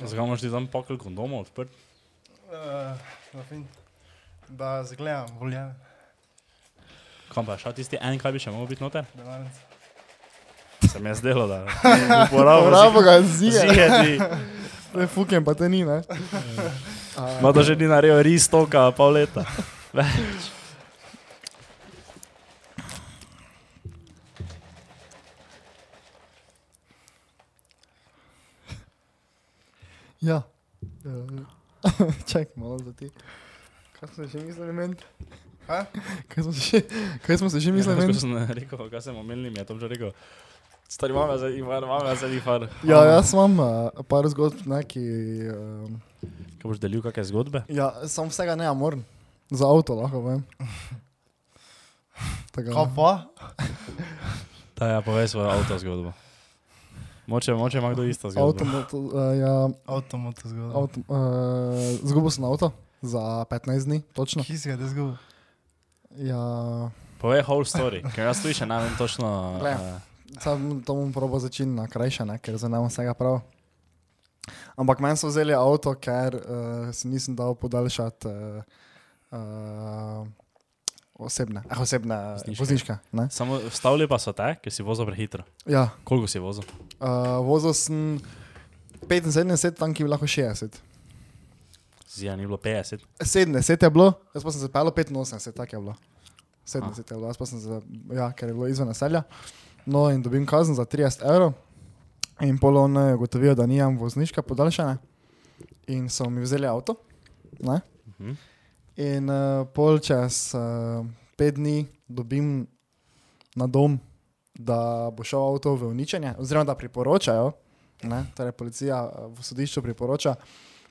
Zakaj imaš ti tam pakl kondomov odprt? Uh. Da zagledam, voljen, Kam pa je šel tisti en, kaj bi še mogel biti noter? denarnice. Se mi je zdelo, da uporabo Bravo ga zije. Ziheti. Ne fukem, pa te ni, ne? Ma da že ni naredil ris toka pol leta. Več. Ja. Eh, Čakaj malo za ti. Kaj smo še mislili men? Kaj? Kaj smo se še, kaj smo se še mislili men? Ko sem rekel, kaj sem omenil, mi je Tom že rekel. Stari mama za Ivar, mama za Ivar. Ja, jaz imam uh, par zgodb, neki... Uh, Kaj boš delil kakšne zgodbe? ja, sam vsega ne moram. Za avto lahko vem. Tako, Kaj pa? Da, ja, povej svojo avto zgodbo. Moče, moče ima kdo isto zgodbo. Avto, moto, uh, ja, Avtomoto zgodba. avto, uh, zgubil sem avto za 15 dni, točno. Ki si ga te zgubil? Ja, Povej whole story, ker jaz še ne vem točno. Glej. Uh, sam to bom probo začeti na krajše, ne, ker bom vsega prav. Ampak meni so vzeli avto, ker uh, si nisem dal podaljšati uh, uh, osebne, eh, osebne Vozniške. samo vstavili pa so te, ker si vozil prehitro. Ja, Koliko si vozil? Uh, vozil sem 75, tam ki bi lahko 60. Zija ni bilo 50. 70 je bilo, jaz pa sem se pel 85, tako je bilo. 70 je bilo, jaz pa sem se, ja, ker je bilo izven naselja. No in dobim kazen za 30 evrov. In polo on je ugotovil, da nimam vozniška podaljšanja. In so mi vzeli avto. Ne? Mhm. In uh, pol čez uh, pet dni dobim na dom, da bo šel avto v uničenje, oziroma da priporočajo, ne, torej policija eh, v sodišču priporoča,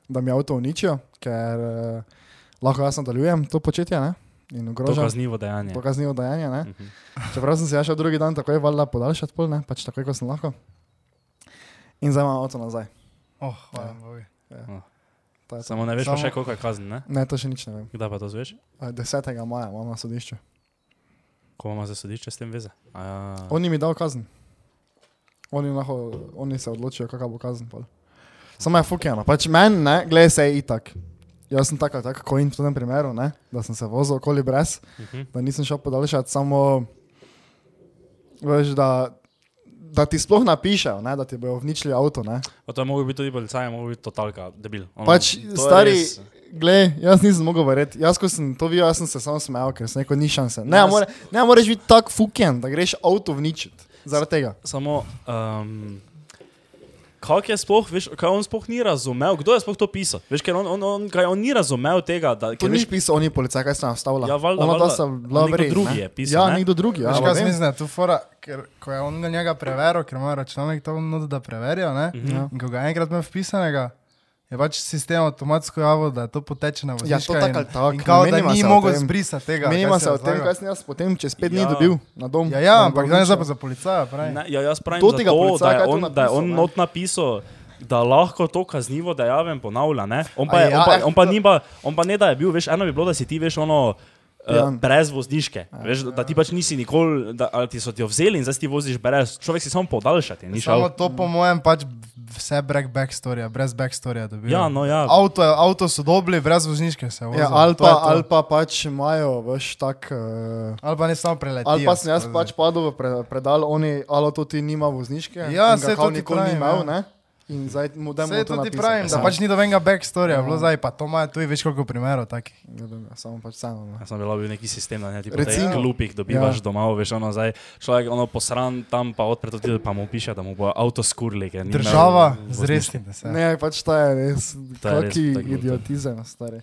da mi avto uničijo, ker uh, lahko jaz nadaljujem to početje ne, in To ogrožam kaznivo dejanje. to kaznivo dejanje. Ne. Mhm. Čeprav sem se ja šel drugi dan takoj valjda podaljšati, pol, ne, pač takoj, ko sem lahko. In zdaj imam avto nazaj. Oh, hvala Ja. Bogu. To je to. Samo ne veš Samo- še, koliko je kazen, ne? Ne, to še nič ne vem. Kdaj pa to zveš? Eh, 10. maja imam na sodišču. Ko ima za sodišče s tem veze? Ja. On jim je dal kazen. Oni, lahko, oni se odločijo, kakšna bo kazen. Pol. Samo je fukjeno. Pač meni, ne, gledaj se je itak. Jaz sem tako, tako kot in v tem primeru, ne, da sem se vozil okoli brez, Mhm. da nisem šel podaljšati, samo veš, da, da ti sploh napišejo, ne, da ti bojo vničili avto. Ne. Pa to je mogel biti tudi policaj, mogel biti totalka, debil. Ono, Pač, stari- res- Glej, jaz nisem mogel verjeti. Jaz, ko sem to videl, sem se samo smejal, ker sem rekel, ni šanse. Ne, more, ne moreš biti tako fukjen, da greš avto vničiti. Zaradi tega. Samo, um, kako je sploh, veš, kaj on sploh ni razumel, kdo je sploh to pisal? Veš, ker on, on, on, kaj on ni razumel tega, da To ker ni veš, pisal, oni policaj, kaj sta nastavila. Ja, valjda, Ona valjda. sta bila Nekdo vredna, drugi ne. je pisal, Ja, ne? nekdo drugi. Ja, Veš, kaj vem. sem mislil, tu fora, ker ko je on ga njega preveril, ker ima računalnik to not, da preverijo, ne? Mhm. Ja. In ko ga enkrat ima vpisanega, je pač sistem avtomatsko javil, da to poteče na Ja, vozniška to tako in, ali tako, in kao, da ni mogel tem. zbrisati tega. Menimo se o tem, kaj sem jaz potem čez pet dni Ja. dobil na dom. Ja, ja, ampak zdaj je pa za policaja. Ne, ja, jaz pravim, To to policaja, da, je on, da je on napisal, not napisal, da lahko to kaznivo dejaven ponavlja. Ne? On, pa je, ja, on, pa, eh, on, pa ni pa, on pa ne da je bil, veš, eno bi bilo, da si ti veš ono. Uh, Ja. brez vozniške, veš, da, da ti pač nisi nikoli, da, ali ti so ti jo vzeli in zdaj si ti voziš brez, človek si samo podaljšati. Ni Samo šel. to po mojem pač vse brez backstorija, brez backstorija. Ja, no ja. Avto, avto so dobili, brez vozniške se vozijo. Ja, ali, pa, ali pa pač imajo, veš, tak. Uh, ali pa ne samo preletijo. Ali pa sem jaz skozi. pač padel v pre, predal, oni, ali to ti nima vozniške. Ja, kao to nikoli ni imel, ja. ne? In zdaj mu dajmo Vse to ti napisati. pravim, da Ja. pač ni dobenega backstorija, Ja. bilo zdaj pa to ima tudi več koliko primerov takih. Ja, vem, ja, Samo pač vseeno. ne. Jaz sem bil bil neki sistem, da ne ti Recimo- teh klupih dobivaš Ja. doma, veš, ono zdaj človek ono posran tam pa odpre to ti, pa mu piše, da mu bo avto skurli. ker ni imel Država, se. Ne, pač to je res. Je glupo. idiotizem, stari.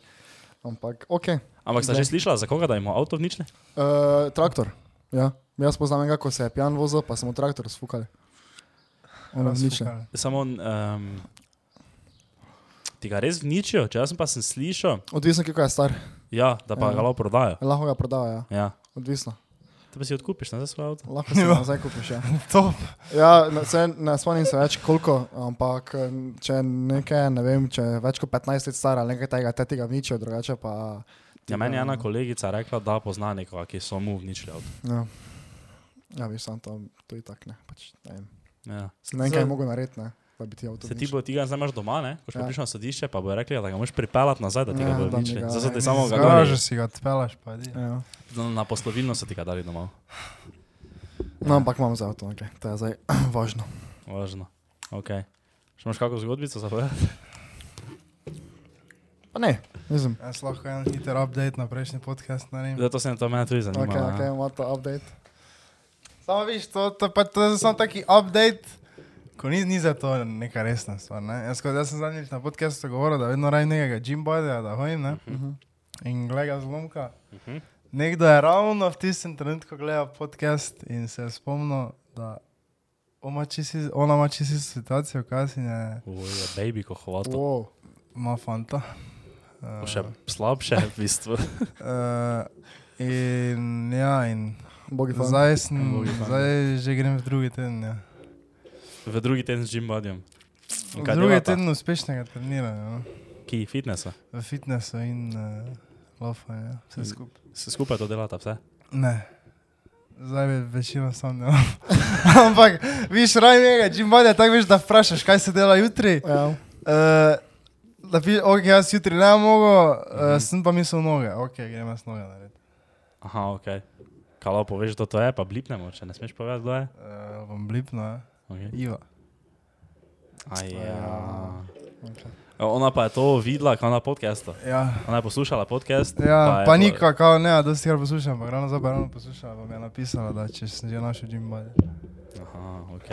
Ampak, ok. Ampak ste že slišali, za koga da ima avto vnične? Uh, traktor. Ja. Jaz poznam enega, ko se je pijan vozil, pa smo traktor sfukali. Ne. Samo um, ti ga res vničijo, če jaz sem pa sem slišal, Odvisno, kako je star. ja, da pa Ja. ga lahko prodajo. Lahko ga prodajo, ja. Ja. Odvisno. Te pa si odkupiš na svoj avto. Lahko se ga nazaj kupiš. Ja, To, ja ne, se, ne spomnim se več koliko, ampak če nekaj, ne vem, če je več kot 15 let star ali nekaj tega, te tega vničijo, drugače pa. ti Ja, meni je ena kolegica rekla, da pozna nekoga, ki so mu vničili avto. Ja, ja veš, sam to, to je tako, ne. Pač, ne vem. Ja. Ne vem, kaj je mogel narediti, ne. da bi ti avto Se ti bo tega zdaj imaš doma, ne? Ko si Ja. ja. prišel na sodišče, pa bo rekli, da ga moraš pripeljati nazaj, da ti ga Ja, bodo mi ga- Zdaj so ti Ja, samo ga dali. si ga odpelaš, pa idi. Ja. Na- Na poslovilno so ti ga dali domov. No, ampak imam za avto, okay. to je zdaj važno. Važno. Ok. Še imaš kakšno zgodbico za povedati? Pa ne, mislim. Jaz lahko en hiter update na prejšnji podcast naredim. Zato se to mene tudi zanima. Ok, ok, imamo to update. Samo viš, to, to, pa, to je samo taki update, ko ni, ni za to neka resna stvar. Ne? Jaz, ko, jaz sem zadnjič na podcastu govoril, da vedno rajem nekega gymbodyja, da hodim, ne? Mhm. In gleda zlomka. Mhm. Nekdo je ravno v tistem trenutku gledal podcast in se je spomnil, da is- ona ima čisto isto situacijo, kaj si je, Uj, je baby, ko hovato. Wow. ima fanta. Bo Še slabše, v bistvu. Uh, in ja, in Bogi fan. zdaj, sem, Bogi zdaj že grem v drugi teden. Ja. V drugi teden z Jim Buddyjem. V drugi teden uspešnega treniranja, no? Ki fitnessa. v fitnessu in uh, lofanju, vse In- skupaj. Se skupaj to delata vse? Ne. Zdaj je večina sam ne. Ampak, viš, raj njega, čim bolje, tako veš, da vprašaš, kaj se dela jutri. Ja. Uh, da bi, ok, jaz jutri ne mogo, uh, Mhm. sem pa mislil noge, ok, grem jaz noge narediti. Aha, ok. Kalo poveš, kdo to je, pa blipnemo, če ne smeš povedati, kdo je. Uh, bom blipno? Okay. Iva. Aj, ja. Okay. Ona pa je to videla, kao na podcastu. Ja. Ona je poslušala podcast. Ja, je pa bilo- nika, kao ne, da si ga poslušam, ampak ravno zdaj pa ravno poslušam, pa mi je napisala, da če sem že našel Jim Body. Aha, ok.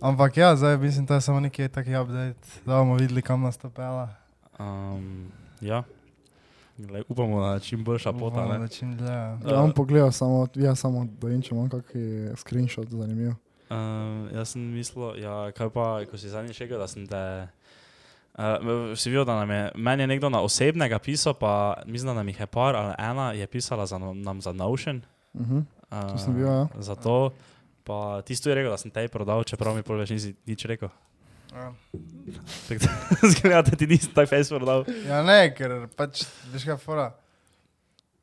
Ampak ja, zdaj mislim, da je samo neki taki update, da bomo videli, kam nas to pela. Um, ja. Glej, upamo, da je čim boljša Ne? da čim dlje. ja. Ja, bom pogledal samo, ja, samo da in če imam kakšen screenshot zanimiv. Um, jaz sem mislil, ja, kaj pa, ko si zadnjič rekel, da sem te. Uh, si videl, da nam je, meni je nekdo na osebnega pisal, pa mislim, da nam jih je par ali ena je pisala za, no- nam za Notion. Mhm. Uh, To sem bil, ja. Zato, pa ti si tudi rekel, da sem te prodal, čeprav mi pol več nisi nič rekel. Ja. Zgleda, da ti nisem tak face prodal. ja, ne, ker pač, veš kaj fora.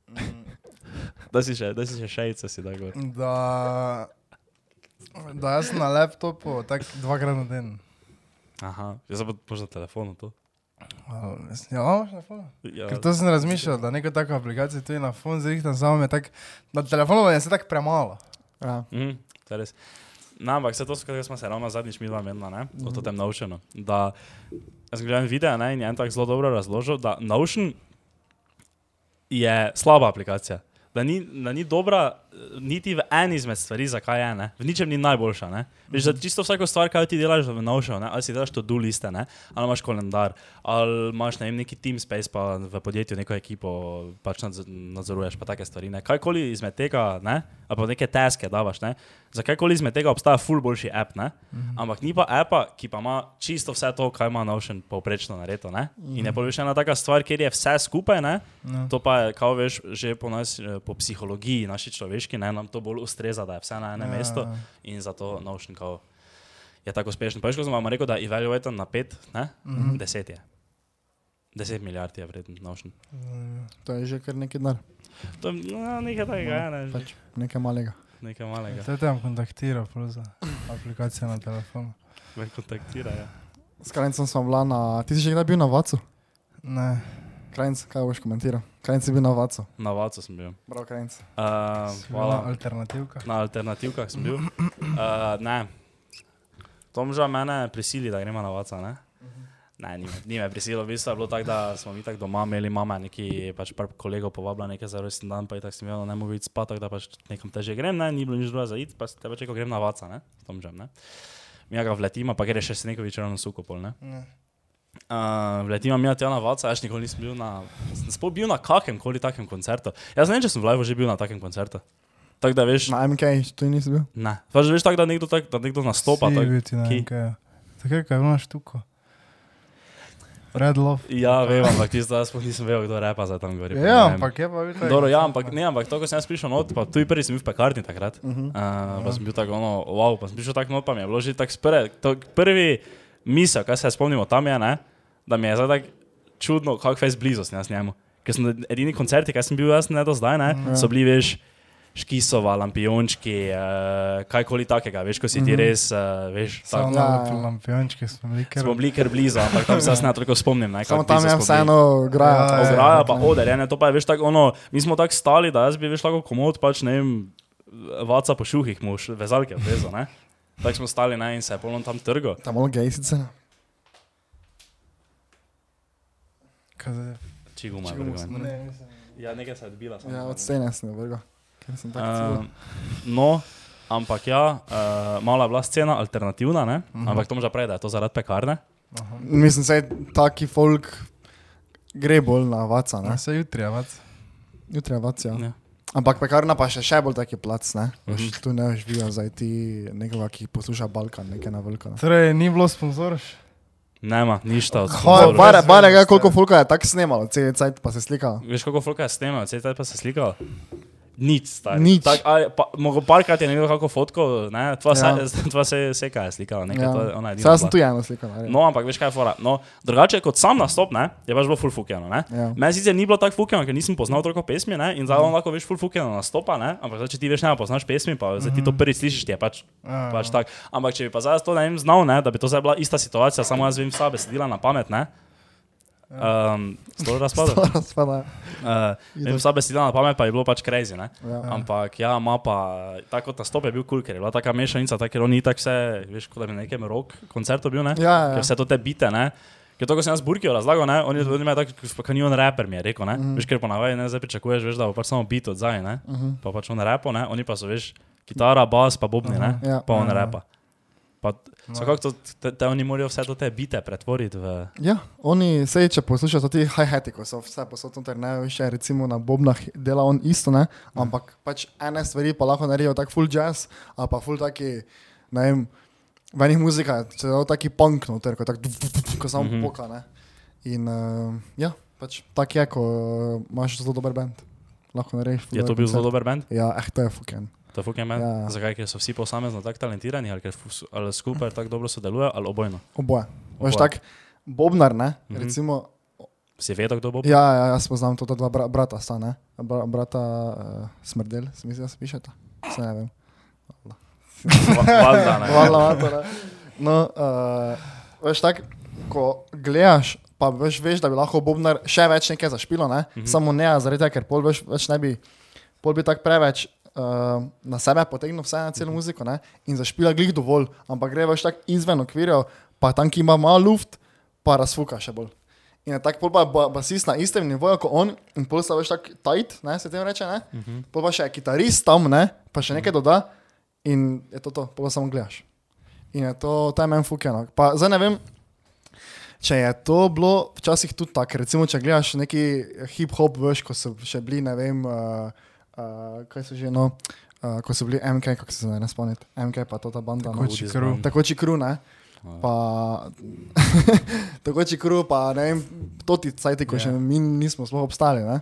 Mm, Da si še, da si še šejce si da gor. Da, da jaz sem na laptopu tak dvakrat na dan. Aha, jaz pa možno na telefonu to. Ja, imaš na fonu. Ja, Ker to sem razmišljal, da neko tako aplikacijo tudi na fon zrihtam, samo je tak, na telefonu je se tako premalo. Ja. Mhm, to je res. No, ampak vse to, katerim smo se ravno zadnjič mi dva menila, ne, o tem Notionu. Da, jaz sem gledal video, ne, in je en tak zelo dobro razložil, da Notion je slaba aplikacija. Da ni, da ni dobra eh, niti v eni izmed stvari, zakaj je, ne. v ničem ni najboljša. Ne. Veš, da čisto vsako stvar, kaj ti delaš v Notionu, ne, ali si delaš to do liste, ne, ali imaš kalendar, ali imaš ne vem, neki team space, pa v podjetju neko ekipo pač nadz- nadzoruješ, pa take stvari. Ne. Kajkoli izmed tega, ne, ali pa neke taske davaš, ne, za kajkoli izmed tega obstaja ful boljši app, ne, ampak ni pa appa, ki pa ima čisto vse to, kar ima Notion povprečno naredo, ne. In je pol še ena taka stvar, kjer je vse skupaj, ne, No. To pa je, kao veš, že po, nas, eh, po psihologiji, naši človeški, ne, nam to bolj ustreza, da je vse na enem Ja. mestu in zato Notion kao je tako uspešen. Ko sem vam rekel, da evaluate na pet, ne? Mhm. Deset je. Deset milijard je vreden Notion. Mm, To je že kar nekaj dar, To je no, nekaj takega, ja, ne, pač nekaj malega. nekaj malega. To je tam kontaktiral, prav za aplikacijo na telefonu. Me kontaktira, ja. S Krajncem smo bila na... Ti si že kdaj bil na Vacu? Ne, Krajnc, kaj boš komentiral? Krajnc si bil na Vacu. Na Vacu sem bil. Prav, Krajnc. Uh, bil na hvala. alternativka. Na alternativkah sem bil. Uh, ne. Tom že mene prisili, da gremo na Vaca, ne? Ne, ni, ni me prisililo, v bistvu je bilo tako, da smo mi tako doma imeli, mama neki pač par kolegov povabila nekaj za rojsten dan, pa je tako sem imel, ne mogu iti spat, tako da pač nekam teže grem, ne, ni bilo nič druga za iti, pa te pač rekel, grem na Vaca, ne, s Tom že, ne. Mi ga vletimo, pa gre še Senekovič ravno sukopol, ne. Ne. Uh, vletimo mi tja na Vaca, jaz nikoli nisem bil na, sploh bil na kakem koli takem koncertu. Jaz ne vem, če sem v live že bil na takem koncertu. Tako da veš, Na MK, tu nisi bil? Ne. Pač veš tako, da nekdo, tak, da nekdo nastopa. Ti na ki? nekaj. Tako je, kaj imaš tuko. Red Love. ja, vem, ampak ti zdaj sploh nisem vedel, kdo repa za tam gori. Ja, ampak je pa videl. Dobro, ja, ampak ne, ampak to, ko sem jaz prišel not, pa tu prvi sem bil v pekarni takrat. Uh -huh. Uh, pa sem bil tako, ono, wow, pa sem prišel tako not, pa mi je bilo že tako spre, to prvi misel, kaj se spomnimo tam je, ne, da mi je zdaj tako čudno, kako fez blizu sem jaz njemu. Ker sem edini koncerti, kaj sem bil jaz ne do zdaj, ne, Ja. so bili, veš, škisova, lampiončki, uh, kajkoli takega, veš, ko si ti res, uh, veš, tako. Ja, na ja. lampiončke smo bili kar. Smo bili kar blizu, ampak tam se jaz ne toliko spomnim. Ne, Samo tam je vseeno graja. Ja, ja, Ograja pa oder, ne, to pa je, veš, tako ono, mi smo tako stali, da jaz bi, veš, tako komod, pač ne vem, vaca po šuhih, mož, vezalke obvezo, ne. Tako smo stali, ne, in se je polno tam trgo. Tam malo gejsice. Kaj je Čiguma vrgel. smo- Ne. Ja, nekaj se je odbila. samo Ja, od stene sem Um, celo. no, ampak ja, uh, mala je bila scena alternativna, ne? Mhm. ampak to že prej, da je to zaradi pekarne. Aha. Mislim, da je taki folk gre bolj na vaca, ne? Ja, se jutri, a vac. Jutri je vaca. Ja. Ja. Ampak pekarna pa še, še bolj taki plac, ne? Mhm. Veš, Tu ne živijo zdaj ti nekoga, ki posluša Balkan, nekaj na veliko. Ne? Torej, ni bilo sponzorš. Nema, ništa od bar- Bare, bare, ga, Veste. koliko folka je tako snemalo, cel cajt pa se slikalo. Veš, koliko folka je snemal, cel taj pa se slikal? Nič, stari. Nič. Tak, a, pa, mogo parkrat je nekdo kako fotko, ne, tva, Ja. ja. se, tva se seka je slikala, nekaj, ja. to je ona edina. Saj sem tu eno slikal. ne. No, ampak veš kaj je fora. No, drugače kot sam nastop, ne, je pač bilo full fukeno, ne. Ja. Meni sicer ni bilo tako fukeno, ker nisem poznal toliko pesmi, ne, in zdaj on lahko veš full fukeno nastopa, ne, ampak zdaj, če ti veš ne poznaš pesmi, pa zdaj ti to prvi slišiš, ti je pač, Ja, pač tak. Ampak če bi pa zdaj to ne vem znal, ne, da bi to zdaj bila ista situacija, samo jaz vem vsa besedila na pamet, ne. Um, Stolo razpada. Razpada. Uh, vem vsa besedila na pamet, pa je bilo pač crazy, ne. Ja. Ampak ja, ima pa, tako kot nastop je bil kul, cool, ker je bila taka mešanica, tako ker on ni tako vse, veš, kot da bi na nekem rock koncertu bil, ne? Ja, ja, Ker ja. vse to te bite, ne? Ker to, ko sem jaz Burkijo razlagal, ne, on je, on ima tako, kot ni on raper, mi je rekel, ne? Mhm. Veš, ker ponavadi ne zdaj pričakuješ, veš, da bo pač samo bit od zdaj, ne? Mhm. Pa pač on repo, ne? Oni pa so, veš, kitara, bas, pa bobni, ne? Ja. Pa on Ja. repa. Pa, kako to, te, te oni morajo vse te bite pretvoriti v... Ja, oni, sej, če poslušaš ti hi-hati, ko so vse posod noter, ne, še recimo na bobnah dela on isto, ne, ampak pač ene stvari pa lahko naredijo tak full jazz, ali pa full taki, ne vem, v enih muzika, če je taki punk noter, ko, tak, ko samo Mhm. poka, ne. In uh, ja, pač tak je, ko uh, imaš zelo dober band. Lahko narediš. Je to bil zelo dober band? Ja, eh, to je fucking. To je fucking band? Ja. Zakaj? Ker so vsi posamezno tako talentirani, ali ali skupaj tako dobro sodelujejo, ali obojno? Oboje. Veš, Oboje. tak, bobnar, ne, Mhm. recimo, Si vedel, kdo bo? Ja, ja, jaz poznam to, ta dva bra, brata sta, ne? Bra, brata uh, Smrdel, se mi zdi, da se piše to. Se ne vem. Hvala, Mato, ne. No, uh, veš, tak, ko gledaš, pa veš, veš, da bi lahko Bobnar še več nekaj zašpilo, ne? Mhm. Samo ne, zaradi tega, ker pol veš, več ne bi, pol bi tako preveč uh, na sebe potegnil vse na Mhm. celo muziko, ne? In zašpila glih dovolj, ampak gre veš tako izven okvirjev, pa tam, ki ima malo luft, pa razfuka še bolj. In je tako pa ba- basist na istem nivoju kot on, in pol sta veš tako tight, ne, se tem reče, ne? Mhm. Pol pa še kitarist tam, ne, pa še nekaj doda in je to to, pol pa samo gledaš. In je to, to je meni fukeno. Pa zdaj ne vem, če je to bilo včasih tudi tako, recimo, če gledaš neki hip-hop, veš, ko so še bili, ne vem, uh, uh, kaj so že, no, uh, ko so bili MK, kako se zdaj ne spomnite, MK pa to ta banda. No. Koči kru. Takoči kru, ne? Pa, takoči kru, pa ne vem, to ti cajti, ko Ja. še mi nismo sploh obstali, ne?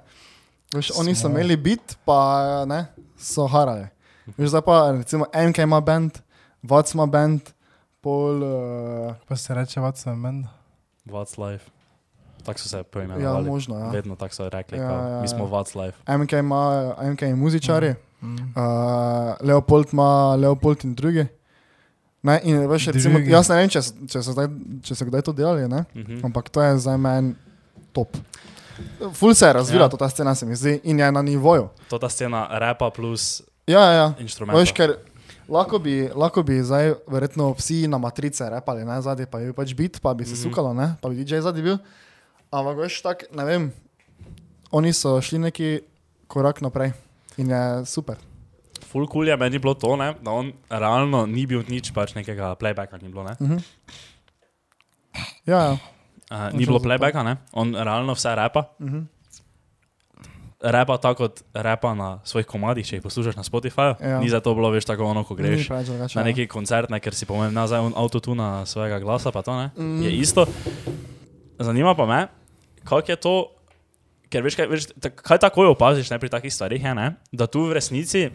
Veš, oni so Smo. imeli bit, pa ne, so harali. Veš, zdaj pa, recimo, MK ima band, Vac ima band, pol, uh, Pa se reče, vac sem menda. What's life? Tako so se ja, poimenovali. možno, ja. Vedno tako so rekli, Ja, ja, ja, mi smo ja. Life. MK ima, MK je muzičari, Mm. uh, Leopold ima Leopold in drugi. Ne, in veš, recimo, jaz ne vem, če, če, so zdaj, če so kdaj to delali, ne? Mhm. ampak to je za meni top. Ful se je razvila Ja. ja. ta scena, se mi zdi, in je na nivoju. To ta scena repa plus Ja, ja, ja. inštrumenta. Veš, ker lahko bi, lahko bi zdaj, verjetno vsi na matrice repali, ne zadnji, pa je pač bit, pa bi se mm -hmm. sukalo, ne? pa bi DJ zadnji bil. Ampak veš, tak, ne vem, oni so šli neki korak naprej in je super. Full cool je meni bilo to, ne, da on realno ni bil nič, pač nekega playbacka ni bilo. Ne. Mhm. Ja, ja. Uh, ni bilo playbacka, ne. on realno vse repa. Mhm. Repa tako kot repa na svojih komadih, če jih poslušaš na Spotifyju. Ja. Ni za to bilo, veš, tako ono, ko greš preveč drugače, na ja. neki koncert, ne, ker si pomeni nazaj on autotuna svojega glasa, pa to ne. Mm. Je isto. Zanima pa me, kako je to, ker veš, kaj, veš, tak, kaj takoj opaziš ne, pri takih stvarih, je, ne, da tu v resnici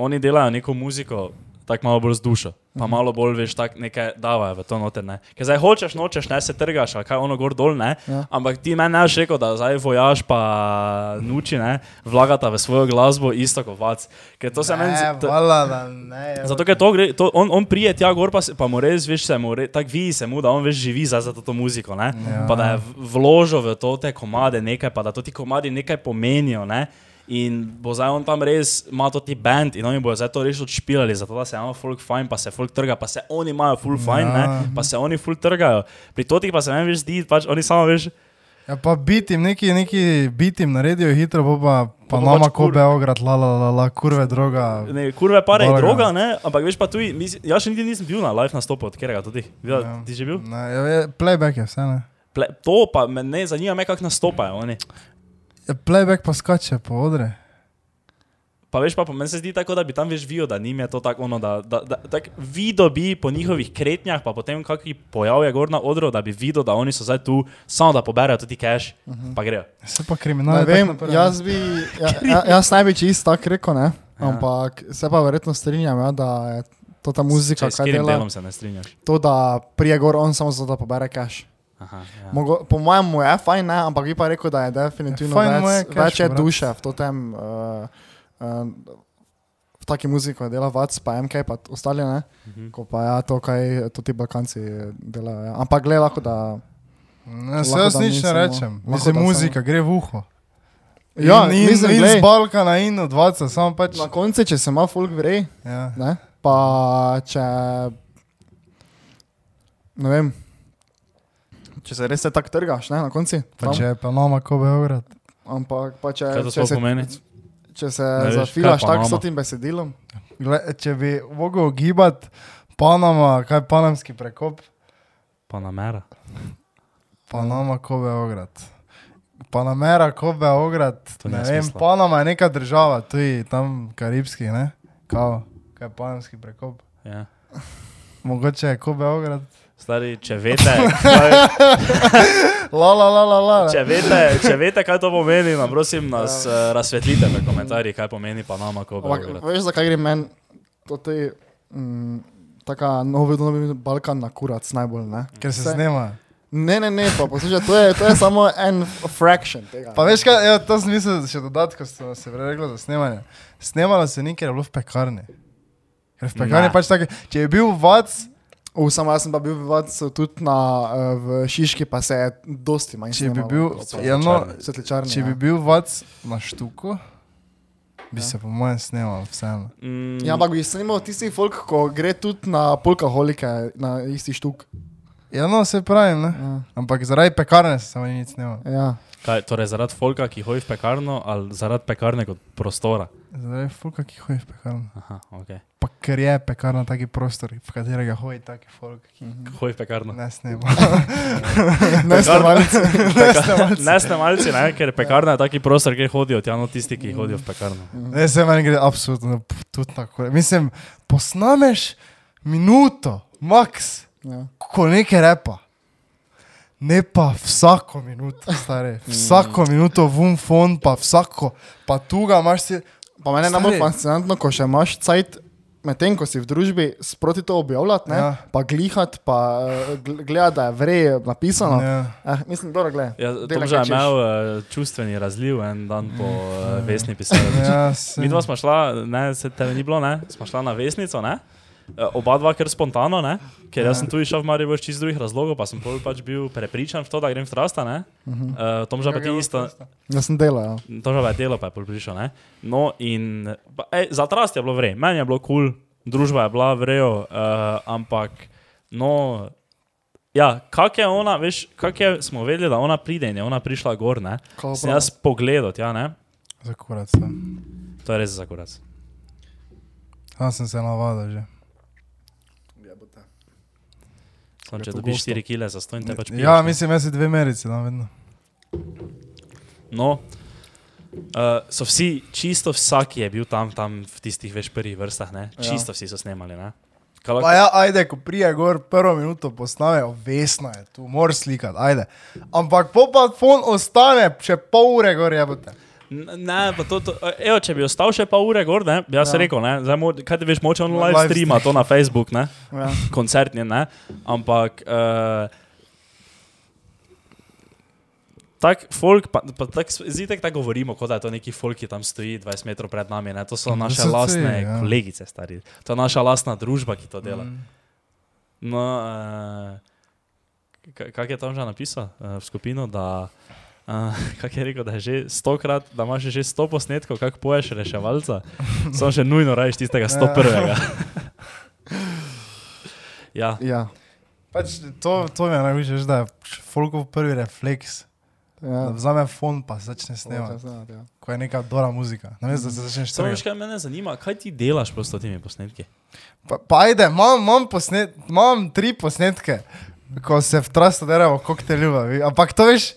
oni delajo neko muziko, tako malo bolj z dušo. Pa Mhm. malo bolj veš, tako nekaj davajo v to noter. Ne. Ker zdaj hočeš, nočeš, ne se trgaš, kaj ono gor dol, ne. Ja. Ampak ti meni ne rekel, da zdaj vojaš pa nuči, ne, vlagata v svojo glasbo isto kot vac. Ker to se meni zdi. To- hvala, da ne. Zato, ker to gre, to, on, on prije tja gor, pa, se, pa mu res, veš, se mu re, tako vidi se mu, da on veš živi za, za to muziko, ne? Ja. Pa da je vložil v to te komade nekaj, pa da to ti komadi nekaj pomenijo, ne? In bo zdaj on tam res, ima to ti band in oni bodo zdaj to res odšpilali, zato da se ima folk fajn, pa se folk trga, pa se oni imajo full fajn, Ja. ne? Pa se oni full trgajo. Pri totih pa se meni veš zdi, pač oni samo veš, Ja, pa bitim, neki, neki bitim naredijo hitro, bo pa, pa Pa nama pač ko kur- Beograd, la la la la, kurve droga. ne, kurve pare je droga, ne? Ampak veš pa tu, jaz še niti nisem bil na live nastopu od katerega tudi. Videl, Ja. Ti že bil? Ne, ja, playback je vse, ne. Ple, to pa me ne zanima, me kako nastopajo oni. Playback pa skače po odre. Pa veš, pa, pa meni se zdi tako, da bi tam veš videl, da njim je to tako ono, da, da, da tak videl bi po njihovih kretnjah, pa potem kakšni pojav je gor na odru, da bi videl, da oni so zdaj tu, samo da poberajo tudi cash, uh -huh. pa grejo. Se pa kriminal. Ne vem, jaz bi, ja, ja, jaz ne bi čisto tako rekel, ne? Ja. ampak se pa verjetno strinjam, ja, da je to ta muzika, Če s kaj dela. delom se ne strinjaš. To, da prije gor on samo zato, da pobere cash. Aha, ja. Mogo, po mojem mu je fajn, ne? ampak bi pa rekel, da je definitivno fajn mu je več, cash več je duše v tem. Uh, uh, V taki muziki, ko dela Vac, pa MK, pa ostali, ne? Mhm. ko pa ja, to, kaj to ti Balkanci delajo. Ja. Ampak gledaj, lahko da. Ne, se jaz nič ne samo- rečem. Mislim, muzika gre v uho. Ja, in, in, mislim, in z Balkana in od Vaca, samo pač. Na koncu, če se ima folk vrej, Ja. ne? pa če. Ne vem. Če se res tako trgaš, ne, na koncu. Pa če je pa nama ko Beograd. Ampak pa če, če se, pomeni? če se Ne veš, zafilaš tako s tem besedilom. Gle, če bi mogel gibati Panama, kaj je panamski prekop, Pa namera. Panama ko Beograd. Panamera ko Beograd, ne vem, smisla. Panama je neka država, tudi tam karibski, ne? Kao, kaj je panamski prekop. Ja. Mogoče je ko Beograd. Stari, če veste, kaj, La la la la la. če, veste, če veste, kaj to pomeni, nam prosim nas uh, razsvetlite v komentarjih, kaj pomeni pa nama, ko Ampak veš, zakaj gre meni to te, mm, taka novi, novi Balkan na kurac najbolj, ne? Ker se Vse- snema. Ne, ne, ne, pa poslušaj, to je, to je samo en fraction tega. Pa veš kaj, evo, to sem mislil še dodati, ko sem se rekla za snemanje. Snemalo se ni, ker je bilo v pekarni. Ker v pekarni Ne. pač tako, če je bil vac, U, samo jaz sem pa bil v tudi na, uh, v Šiški, pa se je dosti manj če bi snemalo. bil, Svetličarni. ja, no, Svetličarni, če bi ja. bil vac na štuku, bi Ja. se po mojem snemal vseeno. Mm, Ja, ampak bi snimal tisti folk, ko gre tudi na polkaholike, na isti štuk. Ja, no, se pravim, ne? Ja. Ampak zaradi pekarne se samo ni nič snemal. ja. kaj, torej zaradi folka, ki hodi v pekarno, ali zaradi pekarne kot prostora? Zaradi fulka, ki hodi v pekarno. Aha, ok. Pa ker je pekarna taki prostor, v katerega hodi taki folk, ki Hodi v pekarno. ne snema. Ne, snemalci. Ne snemalci, ne, ker pekarna je taki prostor, kjer hodijo tja, no tisti, ki hodijo v pekarno. Ne, se meni gre absolutno tudi tako. Mislim, posnameš minuto, max, Ja. ko nekaj repa. Ne pa vsako minuto, stare. Vsako minuto vum fon, pa vsako, pa tu ga imaš si. Pa meni je najbolj fascinantno, ko še imaš cajt, medtem ko si v družbi, sproti to objavljati, ne? Ja. pa glihati, pa uh, gledati, da je vrej napisano. Ja. Eh, mislim, dobro, gledaj. Ja, Tom že je imel uh, čustveni razliv en dan po uh, vesni pisarni. Ja, se- Mi dva smo šla, ne, se tebe ni bilo, ne, smo šla na vesnico, ne. Eh, Oba dva kar spontano, ne? ker jaz sem tu išel v Maribor iz drugih razlogov, pa sem pol pač bil prepričan v to, da grem v Trasta. Uh -huh. uh, Tom že pa ti isto, Jaz sem delal. Ja. to že pa je delo, pa je pol prišel. Ne? No in pa, ej, za Trast je bilo vrej, meni je bilo kul, cool, družba je bila vrejo, uh, ampak no. Ja, kak je ona, veš, kak je, smo vedeli, da ona pride in je ona prišla gor, ne? Sem jaz pogledal, ja, ne? Za kurac. ja. To je res za kurac. Tam sem se navadil že. Samo če Je dobiš pogosto. 4 kile za 100 in te pač piješ. Ja, mislim, jaz si dve merici dam vedno. No, uh, so vsi, čisto vsak je bil tam, tam v tistih veš prvih vrstah, ne? Ja. Čisto vsi so snemali, ne? Kaj lahko- Pa ja, ajde, ko prije gor prvo minuto posname, vesna je tu, moraš slikati, ajde. Ampak po pa fon ostane še pol ure gor, jebote. N- Ne, pa to, to, evo, če bi ostal še pa ure gor, ne, bi jaz Ja. rekel, ne, zdaj, mo, kaj ti veš, moče on live streama to na Facebook, ne, Ja. koncertni, ne, ampak uh, tak folk, pa, pa tak, zitek tako govorimo, kot da je to neki folk, ki tam stoji 20 metrov pred nami, ne, to so Ja, naše ti, lastne ja. kolegice, stari, to je naša lastna družba, ki to dela. Mm. No, uh, kako je tam že napisal uh, v skupino, da uh, kak je rekel, da je že stokrat, da imaš že sto posnetkov, kako poješ reševalca, samo še nujno rajiš tistega sto prvega. ja, Ja. Pač to, to mi je najbližje, veš, da je folkov prvi refleks. Ja. Da vzame fon pa začne snemati, Snemati, ja. ko je neka dobra muzika. Namesto da se začneš samo veš, kaj mene zanima, kaj ti delaš s temi posnetki? Pa, pa ajde, imam, imam, posnet, imam tri posnetke, ko se v trasto deremo koktejljuva. Ampak to veš,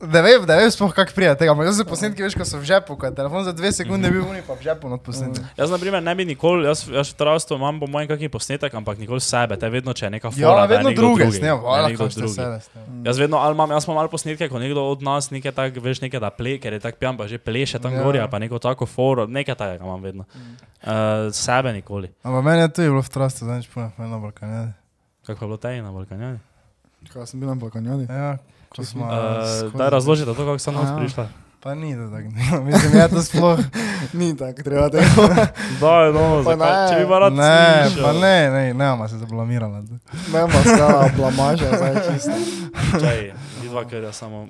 ne vem, ne vem sploh kako prija tega. Ampak to so posnetki, veš, ko so v žepu, ko je telefon za dve sekunde bil uni pa v žepu not posnetek. Jaz, na primer, ne bi nikoli, jaz, jaz v trastu imam po mojem kakšen posnetek, ampak nikoli sebe, te vedno, če je neka Ja, fora, je vedno druge je hvala, nekdo drugi. sebe. Jaz vedno, ali imam, jaz imam malo posnetke, ko nekdo od nas nekaj tak, veš, nekaj da ple, ker je tak pijan, pa že pleše tam Ja. ja. gori, ali pa neko tako foro, nekaj takega imam vedno. Uh, sebe nikoli. Ampak meni je to bilo v trastu, zdaj nič puno, na Balkanu. Kako je bilo tej na Balkanu? Kaj sem bil na Balkanjani? Ja, ko smo... Uh, daj razložite to, kako sem nas prišla. Pa ni to tako, mislim, je to sploh... Ni tako, treba tega. Daj, no, Pa zakaj, ne. če bi pa rad Ne, slišal. pa ne, ne, ne, ima se zablamirala. Ne, pa stara blamaža, zdaj čisto. Čaj, vidva, ker je samo...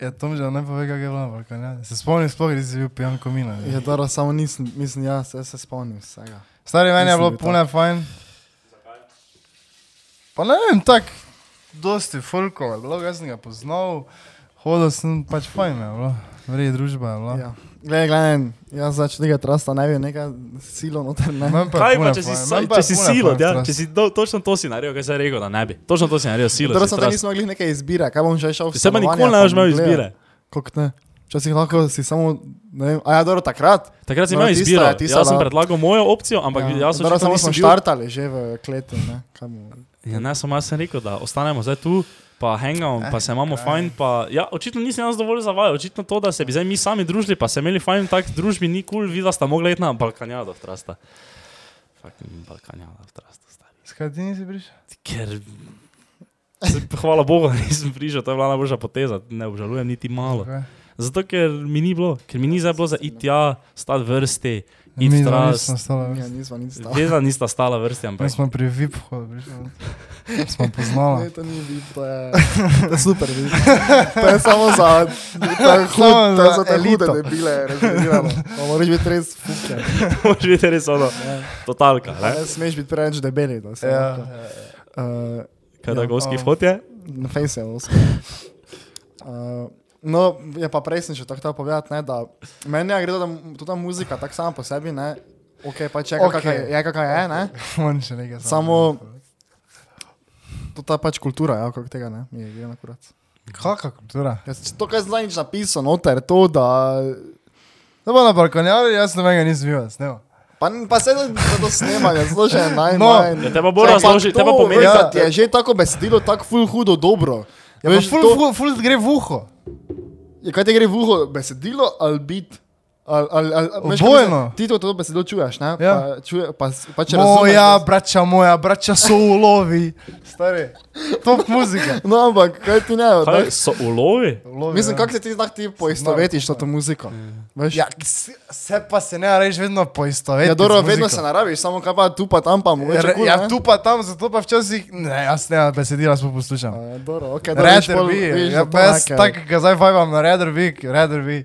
Ja, Tom že ne pove, kako je bilo na Balkanu. Se spomnim sploh, da si bil pijan komina. ne? Je dobro, samo nisem, mislim, ja, se, se spomnim vsega. Stari meni je bilo da pune fajn. Pa ne vem, tak, dosti folkov je bilo, jaz sem ga poznal, hodil sem pač fajn, je bilo, vrej družba je bila. Ja. Glej, gledaj, jaz zač tega trasta ne bi neka silo noter, ne. Meni je Kaj pa, če si, pa če si silo, ja, če si do, točno to si naredil, kaj si rekel, da ne bi. Točno to si naredil, silo. Dobro, si sem da nismo mogli neke izbire, kaj bom že šel v Sebe stanovanja, nikoli ne pa boš imel izbire. Kako ne? Včasih lahko si samo, ne vem, a ja, dobro, takrat. Takrat si No, imel izbiro. Jaz sem predlagal mojo opcijo, ampak ja. jaz sem dobro, očitno samo smo štartali že v kleti, ne. Kaj bomo- Ja, ne, samo jaz sem rekel, da ostanemo zdaj tu, pa hangamo, pa se imamo kaj. fajn. Pa, ja, očitno nisem jaz dovolj zavajal, očitno to, da se bi zdaj mi sami družili, pa se imeli fajn, tak družbi ni kul, cool, videla sta mogla iti na Balkanjado trasta. Fucking Balkanjado trasta, stari. Skaj ti nisi prišel? Ker, hvala Bogu, nisem prišel, to je bila najboljša poteza, ne obžalujem niti malo. Okay. Zato, ker mi ni bilo, ker mi ni zdaj bilo za iti tja, stati vrsti, Mi nismo stala. Ja, nismo nič stali. Vedno nista stala v vrsti, Mi ampak smo pri VIP hodu prišli. Smo poznala. Ne, to ni vid, to je, to je super vid. To je samo za, to je hud, to je za te hude elito. debile, rezervirano. Pa moraš biti res fuke. moraš biti res ono, Ja. totalka. Ne Ne? smeš biti preveč debeli, da se. Ja, Uh, Kaj Ja, da goski um, fot je? na Face je osko. Uh, no, je pa prej sem še to hotel povedati, ne, da meni je gre, da tudi ta muzika tako sama po sebi, ne, ok, pač je Ok. kakva je, kakva je, ne, on še nekaj. Samo- to je pač kultura, ja, okrog tega, ne, mi je gre na kurac. Kakšna kultura? Jaz, to, kar sem zdaj nič napisal, noter, to, da To bo na balkonjavi, jaz sem ga nisem videl, snema. Pa, pa se za to snemanje, zato že je najmanj. No, Ja, te pa bo razložil, te pa pomeni, ja. da je že tako besedilo, tako ful hudo dobro. Ja, Veš, ful, to- ful, ful gre v uho. Je, kaj ti gre v uho, besedilo ali bit? Kaj Obojno. mislim? Ti to, to besedilo čuješ, ne? Ja. Pa, čuje, pa, pa če razumeš. Moja da- braća, moja braća so ulovi. Stari, top muzika. No, ampak kaj ti ne? kaj Da, so ulovi. Ulovi, mislim, ja. kako se ti znak ti poistovetiš to muziko? Veš? Ja, se, se pa se ne reč vedno poistoveti. Ja, dobro, vedno se narabiš, samo kaj pa tu pa tam pa mogoče. Re, kul, ja, tu pa tam, zato pa včasih, ne, jaz ne, besedila smo poslušam. A, Dobro, ok, dobro, be, viš, ja, pa jaz tako, ga zdaj vajam na rather be, rather be.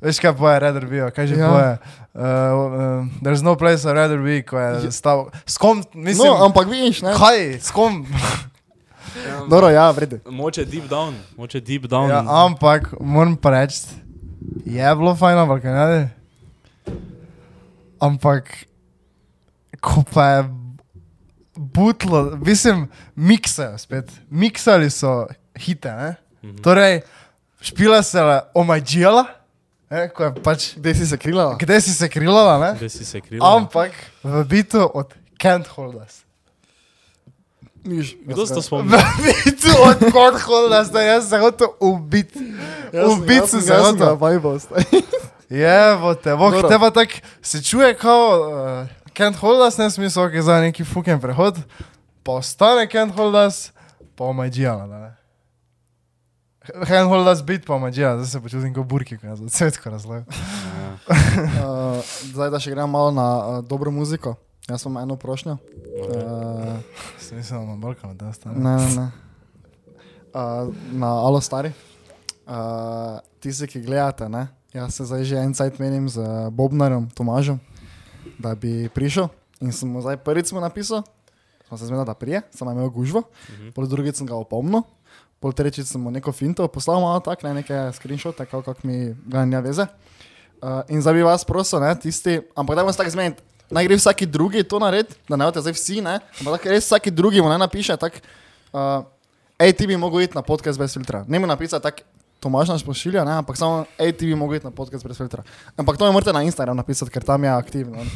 Veš kaj poje rather be, kaj že Ja. poje? Uh, uh, there's no place I'd rather be, ko je stav. S kom, mislim, No, ampak vidiš, ne? kaj, s kom? Dobro, ja, vrede. Moče deep down, moče deep down. Ja, ampak moram pa reči, je bilo fajno, ampak ne. Ampak, ko pa je butlo, mislim, miksajo spet. Miksali so hite, ne? Mhm. Torej, špila se je omajđila, ko je pač, Kde si se krila? kde si se krilala, ne? Kde si se kril? Ampak v bitu od Can't Hold Us. Viš, Kdo se to V spomni? bitu od Can't Hold Us, da jaz se hotel ubiti. Se jaz sem ga hotel. Jevo te, Dobro. te pa tak se čuje kao uh, Kent Holdas, ne smisel, ki je za neki fuken prehod, pa ostane Kent Holdas, pa omajđijala, da ne. Kent Holdas bit pa omajđijala, zdaj se počutim kot burki, ko je za cvetko razlagal. Uh, zdaj, da še gremo malo na uh, dobro muziko. Jaz imam eno prošnjo. Uh, Smisel na Balkanu, da ostane. ne, ne, ne. Uh, na Alo Stari. Uh, tisti, ki gledate, ne? jaz se zdaj že en cajt menim z Bobnarjem, Tomažem, da bi prišel. In sem mu zdaj prvič napisal, smo se zmedali, da prije, sem imel gužvo, Mhm. pol drugič sem ga opomnil, pol tretjič sem mu neko finto poslal, malo tak, ne neke screenshote, kako kak mi ga ne veze. Uh, in zdaj bi vas prosil, ne, tisti, ampak da bomo se tako zmeniti. Naj gre vsaki drugi to narediti, da ne boste zdaj vsi, ne, ampak res vsaki drugi mu ne napiše, tako, uh, hej, ti bi mogel iti na podcast brez filtra. Ne mu napisati tako, Tomaž nas pošilja, ne, ampak samo, hej, ti bi mogel iti na podcast brez filtra. Ampak to mi morate na Instagram napisati, ker tam je aktivno. ne.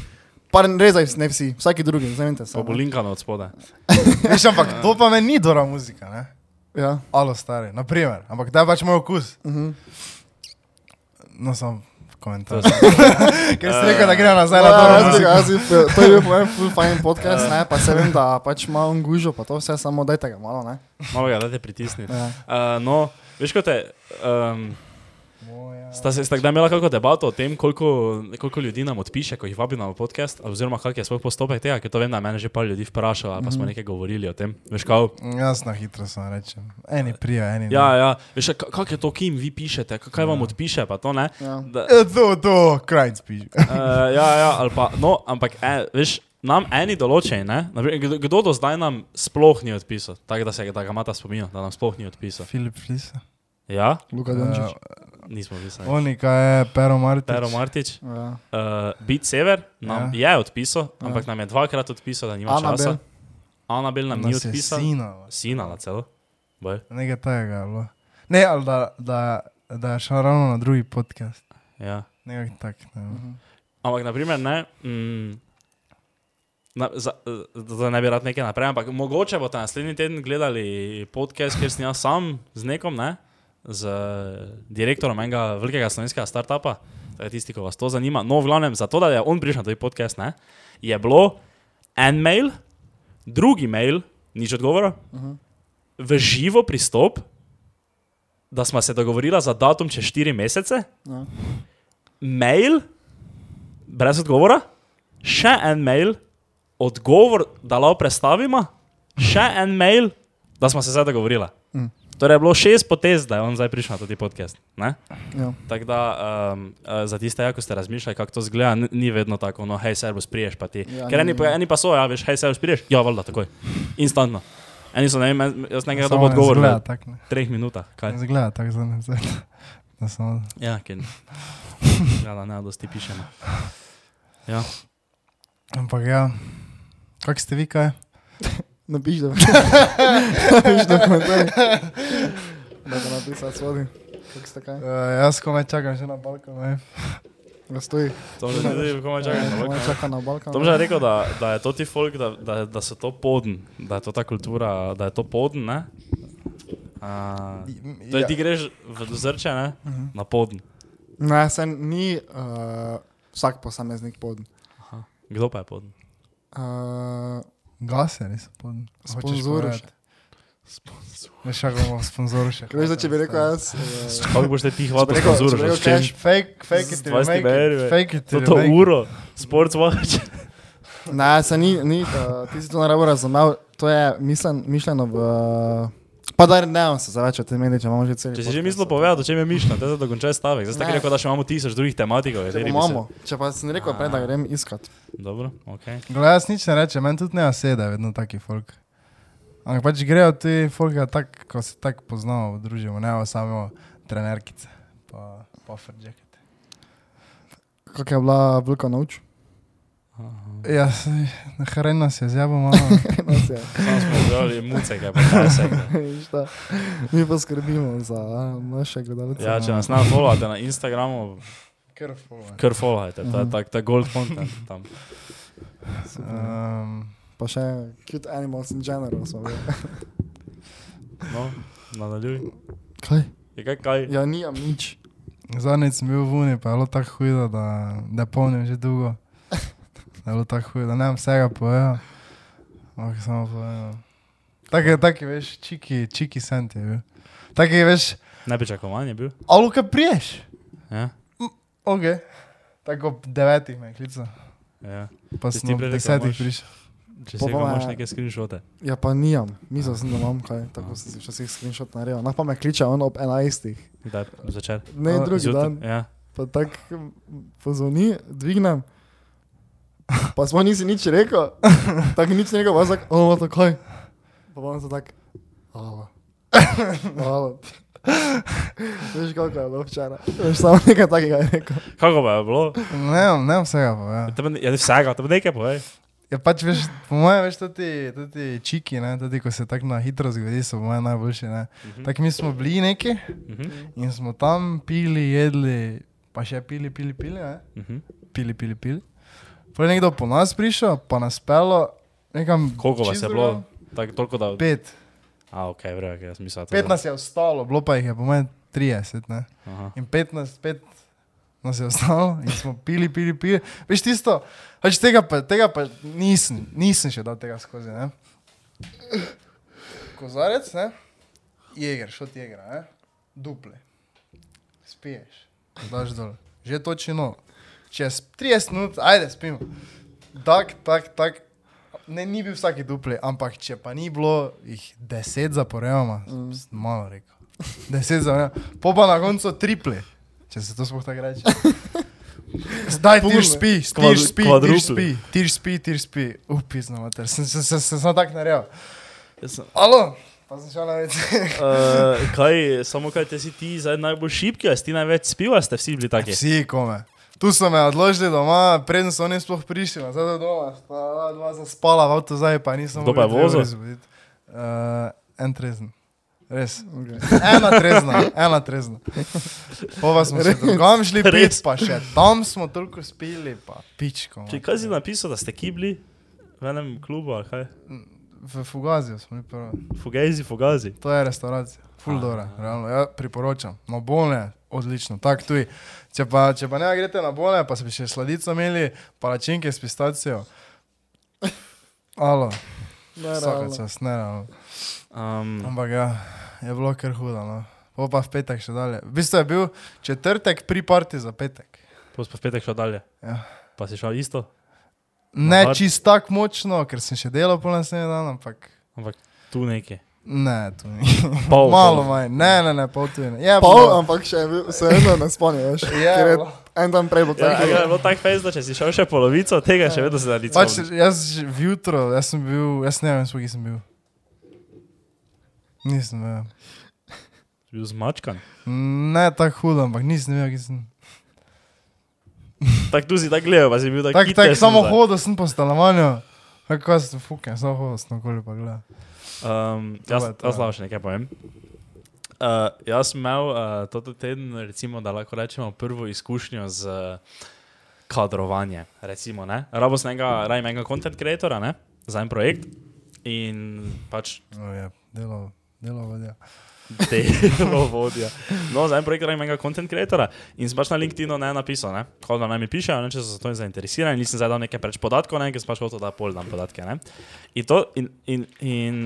Pa res ne vsi, vsaki drugi, zamenite se. Pa bo linkano od spodaj. Veš, ampak to pa meni ni dobra muzika, ne? Ja. Alo stari, naprimer, ampak da je pač moj okus. Uh -huh. No, sem komentar. To je Ker si rekel, da gremo nazaj na Ja, dobro jaz To je bil moj full fine podcast, ne, pa se vem, da pač on gužo, pa to vse samo dajte ga malo, ne. Malo ga dajte pritisniti. Ja. Uh, no, veš, kot te. Um. Sta se sta kdaj imela kakšno debato o tem, koliko, koliko ljudi nam odpiše, ko jih vabimo na podcast, oziroma kak je sploh postopek tega, ker to vem, da je mene že par ljudi vprašalo, ali pa smo nekaj govorili o tem. Veš, kao, Jaz na hitro sem rečem. Eni prijo, eni ne. ja, ja, veš, ka- kak je to, kim vi pišete, ka- kaj vam odpiše, pa to ne. Ja. Da, E, To, to, krajc piš. uh, ja, ja, ali pa, no, ampak, e, veš, nam eni določeni, ne, Naprimer, kdo, kdo do zdaj nam sploh ni odpisal, tako da se da ga imata spominja, da nam sploh ni odpisal. Filip Flisa. Ja, Luka Dončić. Nismo pisali. Oni, kaj je Pero Martič. Pero Martič. Ja. Uh, Beat Sever nam ja. je odpisal, Ja. ampak nam je dvakrat odpisal, da nima Anabel. časa. Anabel nam ni Nas je odpisal. sinala. Sina na celo. Boj. Nekaj tega je bilo. Ne, ali da, da, da je šel ravno na drugi podcast. Ja. Nekaj tak. Ne. Mhm. vem. Ampak, naprimer, ne. Mm, Na, za, da ne bi rad nekaj naprej, ampak mogoče boste naslednji teden gledali podcast, kjer sem jaz sam z nekom, ne, z direktorom enega velikega slovenskega startupa, tisti, ki vas to zanima. No, v glavnem, zato da je on prišel na ta podcast, ne, je bilo en mail, drugi mail, nič odgovora, Uh -huh. v živo pristop, da smo se dogovorili za datum čez 4 mesece, Ja. mail, brez odgovora, še en mail, odgovor, da lahko predstavimo, še en mail, da smo se zdaj dogovorili. Torej je bilo šest potez, da je on zdaj prišel na ta podcast. Ja. Tako da um, za tiste, ja, ko ste razmišljali, kako to zgleda, ni, ni vedno tako, no, hej, servus, priješ pa ti. Ja, Ker eni, ni- pa- eni pa so, ja, veš, hej, servus, priješ, ja, valjda, takoj, instantno. Eni so, ne vem, jaz nekaj ne odgovor izgleda v tak, ne. treh minutah. Kaj? Zgleda tako za ne. Da samo- Ja, ker ja, da ne, dosti pišemo. Ja. Ampak ja, kak ste vi kaj? Napiš, da napiš do komentarjev. Da ga napisati svodi. Kako ste kaj? Uh, jaz komaj čakam še na balkon. Ne. Da stoji. To že ne komaj čakam. na Balkan. čaka na Balkan. Tom že je rekel, da, da je to ti folk, da, da, da so to poden, da je to ta kultura, da je to poden, ne? Uh, to je, Ja. ti greš v dozrče, ne? Na poden. Ne, se ni uh, vsak posameznik pod. Kdo pa je poden? Uh, Gaseri so pod. Sponzor še. Veš, kako bomo sponzor še. Veš, da če bi rekel jaz. Uh, Kako boš te ti hvala rekel- sponzor, če bi rekel s čim? cash, Fake, fake it, Z till you 20 make evri, it. Fake it, To till to uro, sports watch. ne, se ni, ni uh, ti si to naravno razumel. To je mislen, mišljeno v. Pa da ne se zaveč meni, če imamo že cel. Če si že mislil povedati, čem je mišljeno, te za dokončaj stavek. Zdaj ste rekel, da še imamo tisoč drugih tematikov. Če kateri bi imamo. Če pa sem rekel prej, da grem iskat. Se... Dobro, ok. Glej, jaz nič ne rečem, meni tudi ne sede, vedno taki folk. Ampak pač grejo ti folki, tak, ko se tako poznamo, družimo, ne samo trenerkice, pa puffer jacket. Kak je bila velika noč? Ja, hren nas je zjabo malo. Sam smo gledali muce, kaj pa kaj se. Šta? Mi pa skrbimo za naše gledalce. Ja, če nas ne followate na Instagramu, kar followajte, to je Mhm. tak, ta gold content tam. Um, Pa še cute animals in general smo. No, nadaljuj. Kaj? Je kaj, kaj? Ja, nijam nič. Zadnjič sem bil v Uni, pa je bilo tako hudo, da, da polnim že dolgo. Da je bilo tako hudo, da ne vem vsega povedal. Ampak samo povedal. Tako je, tako je, veš, čiki, čiki sent je bil. Tako je, veš, Nepričakovan je bil. alo kaj priješ? Ja. Ok. Tako ob devetih me je klical, Ja. pa si sem ti rekel, desetih prišel. Če si imaš neke screenshote. Ja, pa nijam. Mislil sem, da imam kaj, tako sem si včasih screenshot naredil. Nah pa me kliče on ob 11. Kdaj začer? Ne, drugi Zjutraj, dan. Ja. Pa tako pozvoni, dvignem. Pa smo nisi nič rekel, tako nič ne rekel, pa sem tako, oh, to kaj. Pa bom se tako, hvala. Hvala. Veš, kako je bilo včeraj. Veš, samo nekaj takega je rekel. Kako pa je bilo? Ne, vem, ne vem vsega povedal. Ja, ne vsega, tebe nekaj povej. Ja, pač veš, po mojem, veš, tudi, tudi čiki, ne, tudi ko se tako na hitro zgodi, so po mojem najboljši, ne. Mhm. Tako mi smo bili neki Mhm. in smo tam pili, jedli, pa še pili, pili, pili, ne. Mhm. Pili, pili, pili. Je nekdo po nas prišel, pa nas pelo nekam. Koliko vas je bilo? Tako, toliko da... Pet. A, ok, vrejo, jaz mislim, to... 15 je ostalo, bilo pa jih je po mojem 30, ne. Aha. In 15, 5 nas je ostalo in smo pili, pili, pili. Veš tisto, pač tega pa, tega pa nisem, nisem še dal tega skozi, ne. Kozarec, ne. Jeger, šot jegra, ne. Duple. Spiješ, daš dol. Že točno. Čez 30 minut, ajde, spimo. Tak, tak, tak. Ne, ni bil vsaki dupli, ampak če pa ni bilo jih 10 zaporedoma, mm. malo rekel. 10 zaporedoma. Po pa na koncu tripli, če se to sploh tako reče. Zdaj ti Puno. spi, ti Kvad- spi, ti kvadrupli. spi, ti spi, ti spi. Upisno, mater, sem se sem, sem, sem tako naredil. Alo, pa sem šel na več. Uh, kaj, samo kaj te si ti zdaj najbolj šipki, a si ti največ spil, a ste vsi bili taki? Vsi kome. Tu so me odložili doma, preden so oni sploh prišli, nazaj do doma, sta dva zaspala v avtu zdaj, pa nisem Kdo pa je mogel vozil? zbuditi. Uh, en trezen. Res. Okay. Ena trezna, ena trezna. Pova smo se drugam šli pit, Res? pa še tam smo toliko spili, pa pičko. Če kaj si napisal, da ste kibli v enem klubu, ali kaj? V Fugaziju smo bili prvo. Fugezi, fugazi. To je restauracija. Full dobro, realno. Ja, priporočam. Na bolne, odlično. Tak tuj. Če pa, če pa ne greste na bolne, pa ste še sladico imeli, palačinke s pistacijo. Alo, vsaka čas, ne realno. Um, Ampak ja, je bilo kar hudo. No. Po pa v petek še dalje. V bistvu je bil četrtek pri parti za petek. Pos pa v petek šel dalje. Ja. Pa si šel isto? Ne Aha. čist tako močno, ker sem še delal pol naslednji dan, ampak Ampak tu neki. Ne, tu ni. Pol, Malo pol. manj, ne, ne, ne, pol tu je. Je Pol, bilo- ampak še se eno ne. Je je bilo. en dan prej bo Ja, tako. je bilo tako fejs, da če si šel še polovico tega, še vedno se da nič. Pač, jaz že vjutro, jaz sem bil, jaz ne vem, kje sem bil. Nisem vedel. Bil zmačkan. Ne tako hudo, ampak nisem vedel, kje sem. Tako tu si tako gledal, pa si bil tako Tako, tako, sem samo hodil sem po stanovanju. Kako sem fuken, samo hodil sem okoli pa gledal. Um, To jaz, to, jaz ja. lahko še nekaj povem. Uh, jaz sem imel uh, toto teden, recimo, da lahko rečemo, prvo izkušnjo z uh, kadrovanjem. Recimo, ne? Rabo sem enega, rajem enega content creatora ne? za en projekt in pač No, je, delo, delo vodja. delo vodja. No, za en projekt rajem enega content creatora in sem pač na LinkedInu ne napisal, ne? Kao da naj mi pišejo, ne, če so za to zainteresirani, nisem zdaj dal nekaj preč podatkov, ne, ker sem pač hotel, da pol dam podatke. Ne? In to, in, in, in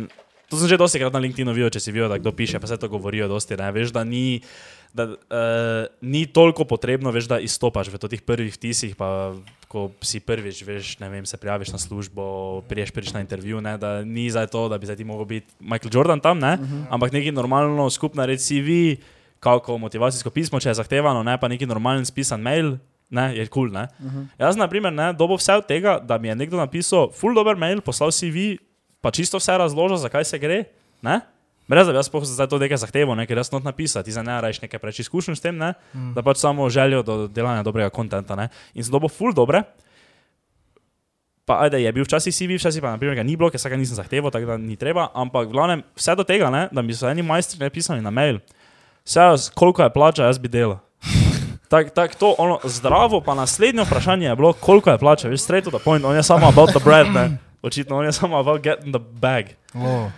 to sem že dosti krat na LinkedInu videl, če si videl, da kdo piše, pa se to govorijo dosti, ne, veš, da ni. Da, uh, ni toliko potrebno, veš, da izstopaš v teh prvih vtisih, pa ko si prvič, veš, ne vem, se prijaviš na službo, priješ prvič na intervju, ne, da ni za to, da bi zdaj ti mogel biti Michael Jordan tam, ne, uh -huh. ampak neki normalno skupna reč CV, kako motivacijsko pismo, če je zahtevano, ne, pa neki normalen spisan mail, ne, je kul, cool, ne. Uh -huh. Jaz, na primer, ne, dobo vse od tega, da mi je nekdo napisal full dober mail, poslal CV, pa čisto vse razložil, zakaj se gre, ne. Brez da bi jaz zdaj to nekaj zahteval, ne, ker jaz not napisati, ti za ne rajš nekaj preveč izkušenj s tem, ne, mm. da pač samo željo do delanja dobrega kontenta, ne. In sem dobil full dobre. Pa ajde, je bil včasih CV, včasih pa naprimer ni bilo, ker se ga nisem zahteval, tako da ni treba, ampak v glavnem vse do tega, ne, da mi so eni majstri napisali na mail, vse, koliko je plača, jaz bi delal. Tako tak, to, ono, zdravo, pa naslednje vprašanje je bilo, koliko je plača, veš, straight to the point, on je samo about the bread, ne. Očitno on je samo about getting the bag. Lo.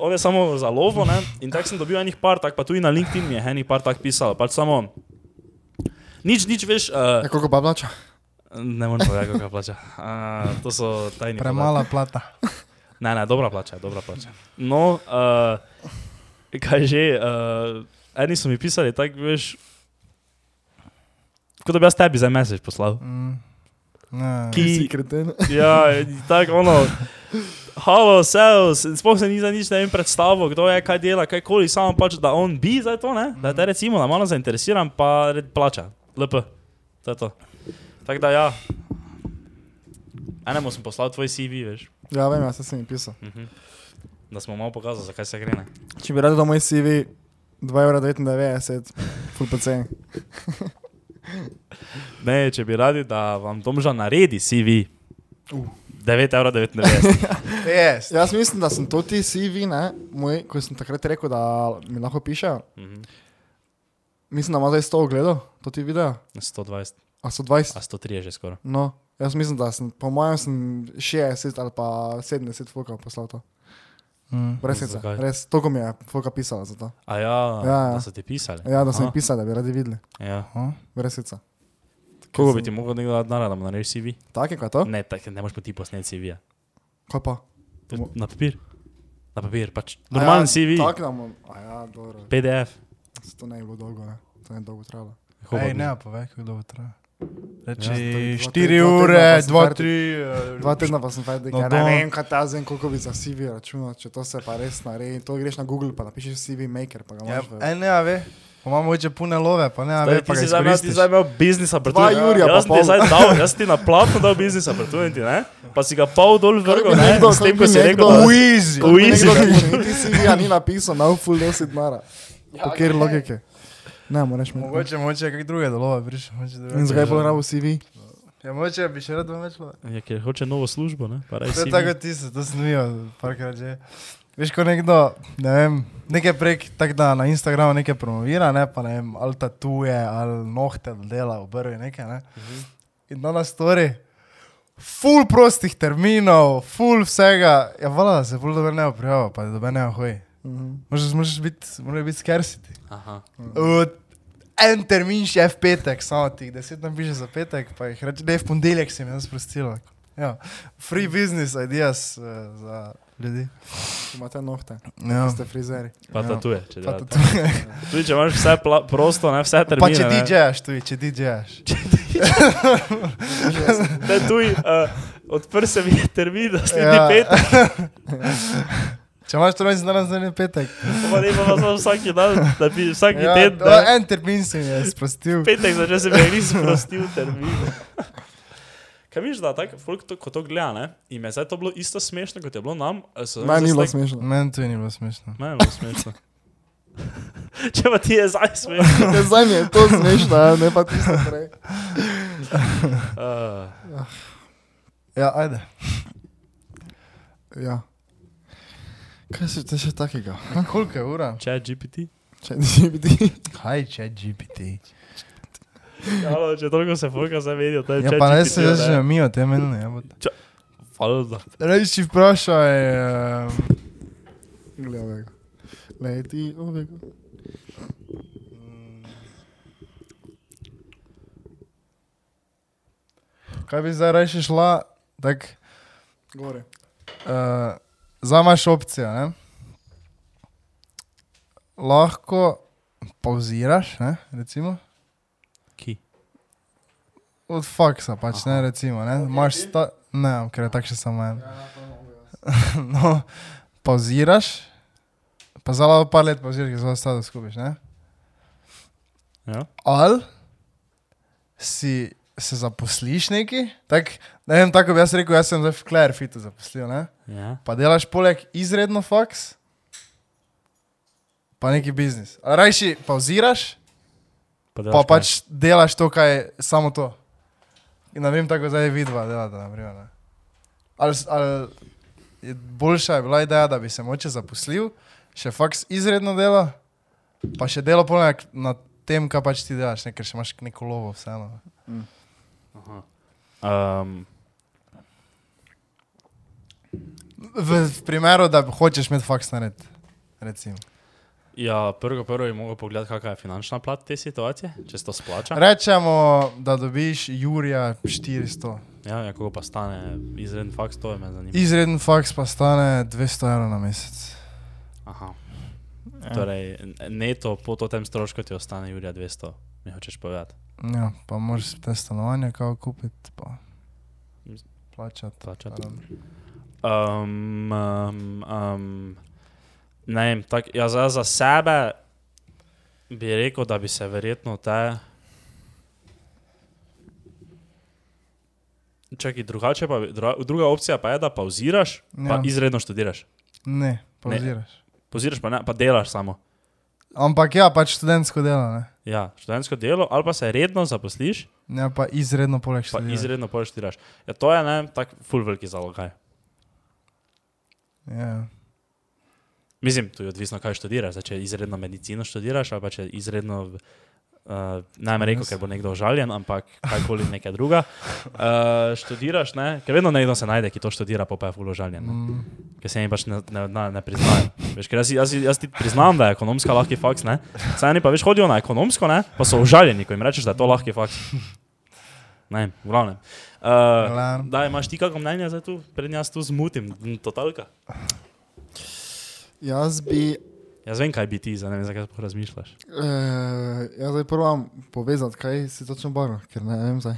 On je samo za lovo, ne? In tako sem dobil enih par, tak pa tudi na LinkedIn mi je enih par tak pisal. Pač samo, nič, nič veš, uh, Ja, koliko pa plača? ne morem povedati, koliko plača. Uh, to so tajni. Premala plata. Ne, ne, dobra plača, dobra plača. No, uh, kaj že, uh, eni so mi pisali, tako veš, kot da bi jaz tebi za mesec poslal. Mm. Ne. Ki- si kreten. Ja, tako ono. Halo, in sploh se ni za nič ne vem predstavil, kdo je, kaj dela, kaj koli, samo pač, da on bi za to, ne? da te recimo, da malo zainteresiram, pa red plača, LP. To je to. Tako da ja, enemu sem poslal tvoj CV, veš, Ja, vem, jaz sem jim pisal. mhm. da smo malo pokazali, zakaj se gre. Ne? Če bi rad dal moj CV, 2,99 evra, full PC. Ne, če bi radi, da vam Domža naredi CV, Uh. 9,99 Yes. Jaz mislim, da sem to ti CV, ne, moj, ko sem takrat rekel, da mi lahko pišejo. Mhm. Mislim, da ima zdaj 100 ogledov, to ti video. 120, A so 20. a 103 je že skoraj. No, jaz mislim, da sem, po mojem, sem 60 ali pa 70 fuka poslal to. Mm. Heca, Zakaj? res, toliko mi je fuka pisala za to. A ja, Ja, ja. da so ti pisali. Ja, da sem Aha. jim pisal, da bi radi videli. Ja. Brez heca. Koliko bi ti mogel nekdo dati denar, da mu narediš CV? Tako je, kaj to? Ne, tak, ne moreš pa ti posneti CV. -ja. Kaj pa? Na papir. Na papir, pač. Normalen ja, CV, Tako da mu, a ja, dobro. PDF. To ne je bilo dolgo, ne. To ne je dolgo trajalo. Ej, ne, povej, kako dolgo traja. Reči, Ja, dva 4 tedna, dva ure, tedna pa sem 2, fertik. 3. Dva tedna pa sem fajn, No, ja, ne vem, kaj ta zdaj, koliko bi za CV računal, če to se pa res naredi. To greš na Google, pa napišeš CV maker, pa ga Ja, imaš. v- ej, ne, ve. Pa imamo oče pune love, pa ne, a ve, Zdaj, pa ti ga si zdaj imel, ti zdaj imel biznisa pred Dva Jurija pa Jaz ti zdaj dal, jaz ti na platno dal biznisa pred ti, ne? Pa si ga pol dol vrgel, ne? nekdo- S tem, ko si rekel. V easy. Nekdo, ki mu niti CV-ja ni napisal, na full dosi denara. Po kjer logike? Ne, moraš mi. Mogoče, mogoče kak druge dolove prišel. mogoče drugače. In zakaj bo rabo CV? Ja, mogoče bi še rad več love. Ja, ker hoče novo službo, ne? Pa rej To je tako ti se, to videl, parkrat že. Veš, ko nekdo, ne vem, nekaj prek, tako da na Instagramu nekaj promovira, ne, pa ne vem, ali tatuje, ali nohte dela, obrvi nekaj, ne. In da na story, full prostih terminov, full vsega, ja, vala, se full dobro ne oprijava, pa da ne hoji. Možeš, možeš biti, mora biti scarcity. Aha. Uh, en termin še v petek, samo ti deset nam piše za petek, pa jih reče, da je v ponedeljek se mi je sprostilo. Ja. Free business ideas uh, za ljudi. Imate nohte, Ja. ste frizeri. Pa Ja. tatuje, če Pa, delate. tatuje. Tudi če imaš vse prosto, ne? Vse pa termine. če ne. DJ-jaš, tudi če DJ-jaš. Ne, tuj, uh, odpr se mi je termin, da sledi Ja. ja. petek, Če imaš to rojsten dan, zdaj je petek. pa ne pa vas vsak dan, da bi vsak Ja, teden. ne. en termin se mi je sprostil. Petek začne se mi je res sprostil termin. Kaj viš, da tako, folk to, ko to gleda, ne? In me je zdaj to bilo isto smešno, kot je bilo nam. Meni ni bilo tak- smešno. Meni to ni bilo smešno. Meni je bilo smešno. Če pa ti je zdaj smešno. Ja, Zdaj mi je to smešno, ne pa tisto prej. Uh, Ja, ajde. Ja. Kaj se te še takega? Koliko je ura? Chat GPT? Če ti bi ti. Kaj če GPT? Ja, no, če toliko se folka zdaj vedijo, to je Ja, chat pa ne se ne. že mi o tem meni. Ja, Valjda. Reči vprašaj. Uh, Glej ovega. Leti ovega. kaj bi zdaj reči šla? Tak, Gore. uh, Zdaj imaš opcijo. Ne? Lahko pauziraš, ne? recimo. Od faksa pač, ne, recimo. Ne? Imaš sta... Ne, ker je tako še samo en. no, pauziraš, pa zelo par let pauziraš, ker se ostalo skupiš, ne? Ja. Ali si se zaposliš neki, tak, ne vem, tako bi jaz rekel, jaz sem zdaj v Clarefitu zaposlil, ne? Ja. Pa delaš poleg izredno faks, pa neki biznis. Ali rajši pauziraš, Pa, pa pač delaš to, kaj je samo to. In ne vem, tako zdaj vidva delata, naprimer. Ne? Ali, ali je boljša je bila ideja, da bi se moče zaposlil, še faks izredno dela, pa še delo poleg na tem, kaj pač ti delaš, ne? ker še imaš neko lovo vseeno. Um, V, v primeru, da hočeš imeti faks narediti. Recimo. Ja, prvo, prvo je mogel pogledati, kakšna je finančna plat te situacije, če se to splača. Rečemo, da dobiš Jurija 400. Ja, ja koliko pa stane izreden faks, to je me zanima. Izreden faks pa stane 200 evrov na mesec. Aha. Ja. Torej, neto po tem strošku ti ostane Jurija 200, mi hočeš povedati. Ja, pa moraš te stanovanja kao kupiti, pa plačati. Plačati. Um, um, um, ne vem, tak, jaz za, za sebe bi rekel, da bi se verjetno te. Čakaj, drugače pa, druga, druga opcija pa je, da pauziraš, ja. pa Ja. izredno študiraš. Ne, pauziraš. Pauziraš pa ne, pa delaš samo. Ampak ja, pač študentsko delo, ne. Ja, študentsko delo, ali pa se redno zaposliš, Ja, pa izredno poleg pa študija. izredno poštiraš. Ja, to je ne, tak full veliki zalogaj. Ja. Mislim, tu je odvisno, kaj študiraš. Zdaj, če izredno medicino študiraš, ali pa če izredno, uh, naj me rekel, ker bo nekdo užaljen, ampak kajkoli nekaj druga. Uh, študiraš, ne? ker vedno nekdo se najde, ki to študira, pa, pa je full užaljen. Ne? Mm, Ker se jim pač ne, ne, ne, ne priznajo. Veš, jaz, jaz, jaz ti priznam, da je ekonomska lahki faks, ne? Saj oni pa veš hodijo na ekonomsko, ne? pa so užaljeni, ko jim rečeš, da je to lahki faks. Ne, v glavnem. Uh, Glavnem. da, imaš ti kako mnenje za to? Pred jaz tu zmutim, totalka. Jaz bi, Jaz vem, kaj bi ti, ne vem, zakaj sploh razmišljaš. uh, jaz zdaj provam povezati, kaj si točno barvo, ker ne vem zdaj.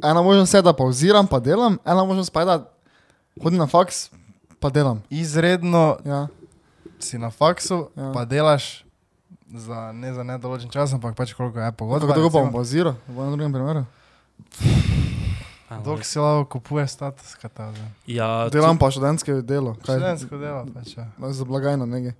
Ena možnost je, da pauziram, pa delam, ena možnost pa je, da hodim na faks, pa delam. Izredno Ja. si na faksu, Ja. pa delaš za, ne za nedoločen čas, ampak pač koliko je pogodba. Kako dolgo pa bom pauziral, v enem drugem primeru? Dok si lahko kupuje status, kaj ta zdaj. Ja, Delam pa študentske delo, kaj Študentsko delo, pač ja. za blagajno nekaj.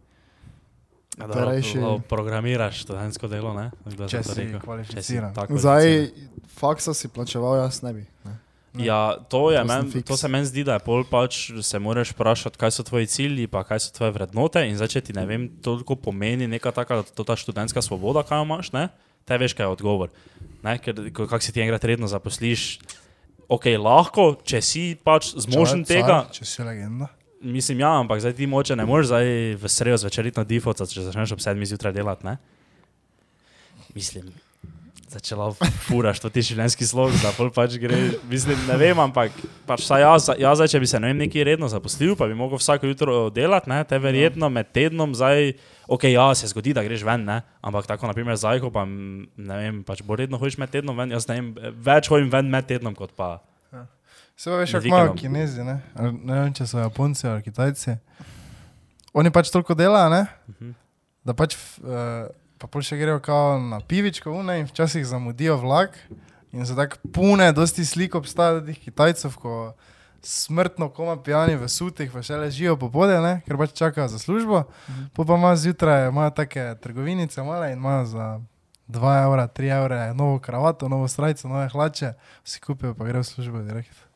Ja, rajši- to programiraš študentsko delo, ne? Kdo Če to si kvalificiran. tako Zdaj, faksa si plačeval, jaz ne bi. Ne. Ja, to, je To men, to se meni zdi, da je pol pač se moraš vprašati, kaj so tvoji cilji, pa kaj so tvoje vrednote. In zdaj, če ti ne vem, toliko pomeni neka taka, to ta študentska svoboda, kaj imaš, ne? Te veš, kaj je odgovor. Ne? Ker, kak si ti enkrat redno zaposliš, ok, lahko, če si pač zmožen Car, tega, Če si legenda. Mislim, ja, ampak zdaj ti moče ne moreš zdaj v sredo zvečer iti na default, če začneš ob 7 zjutraj delati, ne? Mislim, začela furaš to ti življenjski slog, da pol pač gre, mislim, ne vem, ampak pač saj jaz, jaz zdaj, če bi se ne vem neki redno zaposlil, pa bi mogel vsako jutro delati, ne, te verjetno med tednom zdaj, ok, ja, se zgodi, da greš ven, ne, ampak tako, naprimer, zdaj, ko pa, ne vem, pač bo redno hodiš med tednom ven, jaz ne vem, več hodim ven med tednom, kot pa. Se pa veš, kako imajo kinezi, ne? Ali ne vem, če so Japonci ali Kitajci. Oni pač toliko delajo, ne? Mhm. Da pač, uh, pa pol še grejo kao na pivičko, une in včasih zamudijo vlak. In so tako pune, dosti slik obstaja teh Kitajcev, ko smrtno koma pijani v sutih, pa še ležijo popode, ne? ker pač čakajo za službo. Mhm. Po pa imajo zjutraj, imajo take trgovinice male in imajo za 2 evra, 3 evra novo kravato, novo srajco, nove hlače, vsi kupijo pa grejo v službo direkt.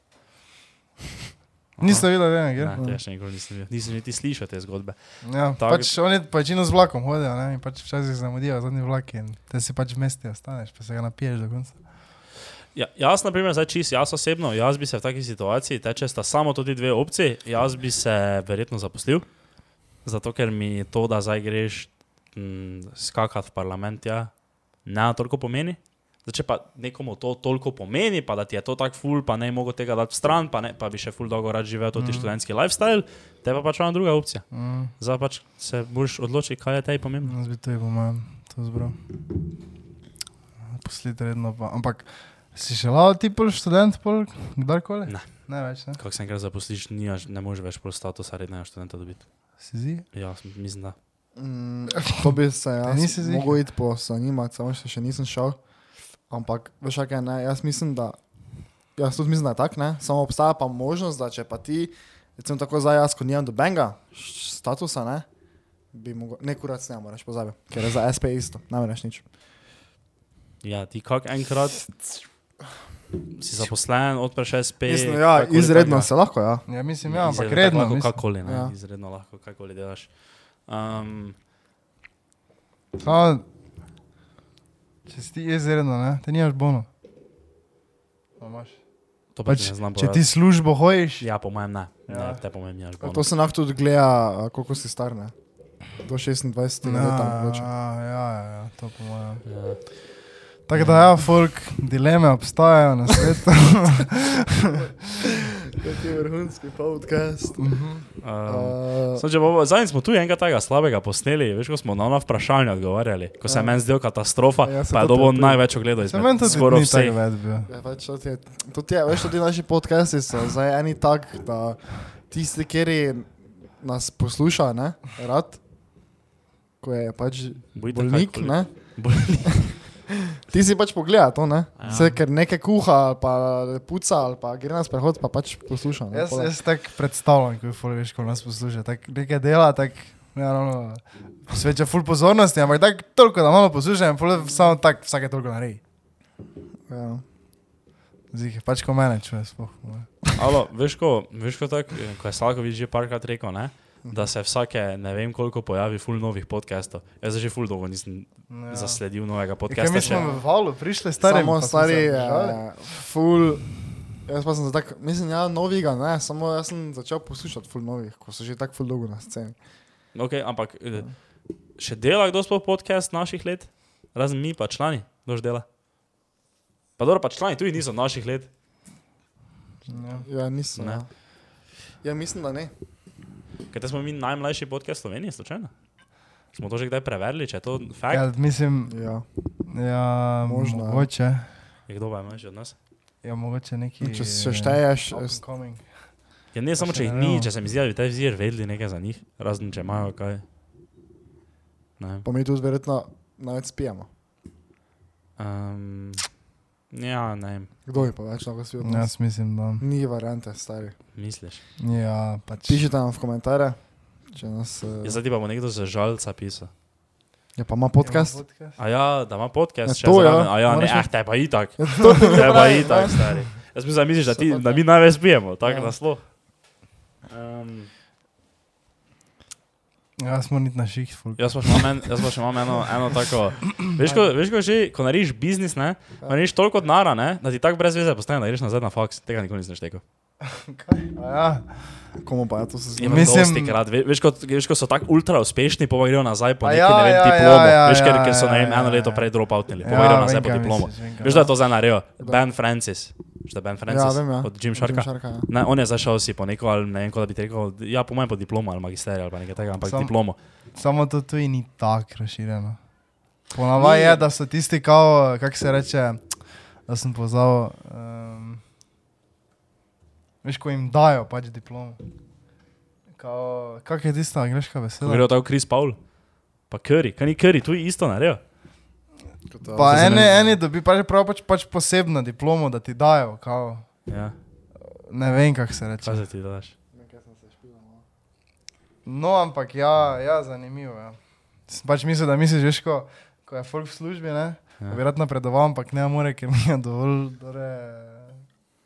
Niste videli, ne, gre? Ne, tega še nikoli nisem videl. Nisem niti slišal te zgodbe. Ja, Tak- pač oni večino z vlakom hodijo, ne, in pač včasih zamudijo zadnji vlak in te si pač v mesti ostaneš, pa se ga napiješ do konca. Ja, jaz, na primer, zdaj čist, jaz osebno, jaz bi se v taki situaciji, teče sta samo tudi dve opcije, jaz bi se verjetno zaposlil, zato ker mi to, da zdaj greš mm, skakati v parlament, ja, ne toliko pomeni. Zdaj, če pa nekomu to toliko pomeni, pa da ti je to tako ful, pa ne mogel tega dati stran, pa, ne, pa bi še ful dolgo rad živel tudi mm. študentski lifestyle, te pa pač ona druga opcija. Mm, Zdaj pač se moraš odločiti, kaj je tebi pomembno. jaz bi to po mojem to zbral. Poslite redno pa. Ampak si še lao ti pol študent, pol kdarkoli? Ne. Ne več, ne? Kako se enkrat zaposliš, nimaš, ne moreš več pol statusa rednega študenta dobiti. Si zi? Ja, mislim, da. Mm, to bi se jaz nisi ziher? mogel iti po zanimati, samo še, še nisem šel. Ampak, veš, kaj ne, jaz mislim, da, jaz tudi mislim, da je tako, ne, samo obstaja pa možnost, da če pa ti, recimo tako zdaj jaz, ko nimam do benga statusa, ne, bi mogel, ne kurac ne moraš pozabiti, ker je za SP isto, ne moreš nič. Ja, ti kak enkrat si zaposlen, odpreš SP. Mislim, ja, izredno takega. se lahko, ja. Ja, mislim, ja, ampak redno. tako Lahko kakoli, ne, Ja. izredno lahko kakoli delaš. Um, Samo, če si ti izredno, ne, te nimaš bono. Imaš. to pač ne znam če ti povedati. službo hojiš, Ja, po mojem ne. Ne, Ja. te pomeni, ali To se lahko tudi gleda, koliko si star, ne? Do 26 Ja, let, mogoče. ja, ja, ja, to po mojem. Ja. Tako da, ja, folk, dileme obstajajo na svetu. Kot je vrhunski podcast. Mhm. Uh, Samo, če bomo- Zadnjič smo tu enega takega slabega posneli, veš, ko smo na ona vprašanja odgovarjali, ko se je Ja. meni zdel katastrofa, Ja, pa je dobil največ ogledov Se meni izmed tudi skoraj vseh. Ja, pač to je, to je, veš, tudi naši podcasti so zdaj eni tak, da tisti, ki nas posluša, ne, rad, ko je pač Bojte bolnik, ne, Bolnik. Ti si pač pogleda to, ne, Ja. vse, ker nekaj kuha ali pa puca ali pa gre na sprehod, pa pač posluša. Ne, Jaz, pola. jaz tako predstavljam, ko je folk, veš, ko nas posluša. Tak nekaj dela, tako, ne, ravno, posveča ful pozornosti, ampak tako toliko, da malo poslušam, pol samo tako vsake toliko naredi. Ja. Zih, pač ko mene čuje, spoh. Alo, veš, ko, veš, ko, tak, ko je Slavkovič že parkrat rekel, ne? Da se vsake ne vem koliko pojavi ful novih podcastov. Jaz že ful dolgo nisem ja. zasledil novega Kaj podcasta. mi še. smo v valu prišli, stari? Samo stari, uh, full. Jaz pa sem za tak, mislim, ja, novega, ne, samo jaz sem začel poslušati full novih, ko so že tako full dolgo na sceni. Okay, ampak eh, še dela kdo sploh podcast naših let? Razen mi, pa člani, kdo že dela. Pa dobro, pa člani tudi niso naših let. Ja, nisem. Ne. Ja. ja, mislim, da ne. Ker smo mi najmlajši podcast v Sloveniji, slučajno. Smo to že kdaj preverili, če je to fakt? Ja, mislim, Ja. ja, Možno, ja. mogoče. Je kdo je mlajši od nas? Ja, mogoče neki. Če se šteješ, coming. Ja, ne samo, če jih ni, vemo. če se mi zdi, da bi te vzir vedeli nekaj za njih, razen če imajo kaj. Ne. pa mi tudi verjetno največ spijemo. Um, ja, ne vem, Kdo je pa več lahko nas? Jaz mislim, da. Ni variante, stari. misliš. Ja, pač. Pišite nam v komentarje, če nas. Uh, Ja, zdaj ti pa bo nekdo za žalca pisal. ja, pa ima podcast. Ima podcast? A ja, da ima podcast, Ja, to ja. zraven. A ja, ne, eh, te pa itak. Ja, Te pa itak, ne. stari. Jaz mislim, da misliš, da, ti, da mi največ pijemo, tako Ja. nasploh. Um, Ja, smo niti na ših, folk. jaz, pa še imam en, jaz pa še imam eno, eno tako. Veš, ko, veš, ko že, ko narediš biznis, ne, narediš toliko denara, ne, da ti tako brez veze postane, da greš nazaj na faks. Tega nikoli nisem štekel. Ja, Komu pa je to se zdi? Imam Mislim- krat, ve- veš, ko, veš, ko so tako ultra uspešni, pa grejo nazaj po neki, ja, ne vem, ja, diplomo. ja, ja, veš, ker, ja, ker so, ne ja, vem, ja, eno leto ja. prej dropoutnili, pa Ja, grejo nazaj po diplomo. misliš. Veš, da je to zdaj? Da. Ben Francis. Je Ben Francis? Ja, vem, ja. Od Jim Sharka. Šarka ja. Ne, on je zašel si po neko, ali ne vem, da bi rekel, ja, po mojem po diplomu ali magisteriju ali pa nekaj takega, ampak Sam- diplomo. Samo to tu ni tako razširjeno. Ponavadi Ni. je, da so tisti, kao, kako se reče, da sem pozval. Um, veš, ko jim dajo pač diplomo. Kao, kak je tista angliška Ko beseda? grejo tako Chris Paul, pa Curry, kaj ni Curry, tu je isto naredil. Pa eni, eni dobi pač, prav pač, pač posebno diplomo, da ti dajo. Kao, Ja, ne vem, kako se reče. kaj se ti daš? No, ampak ja, ja zanimivo. Ja. Sem pač mislil, da misliš, veš, ko, ko je folk v službi, ne? Ja. Bi rad napredoval, ampak ne more, ker mi je dovolj dore,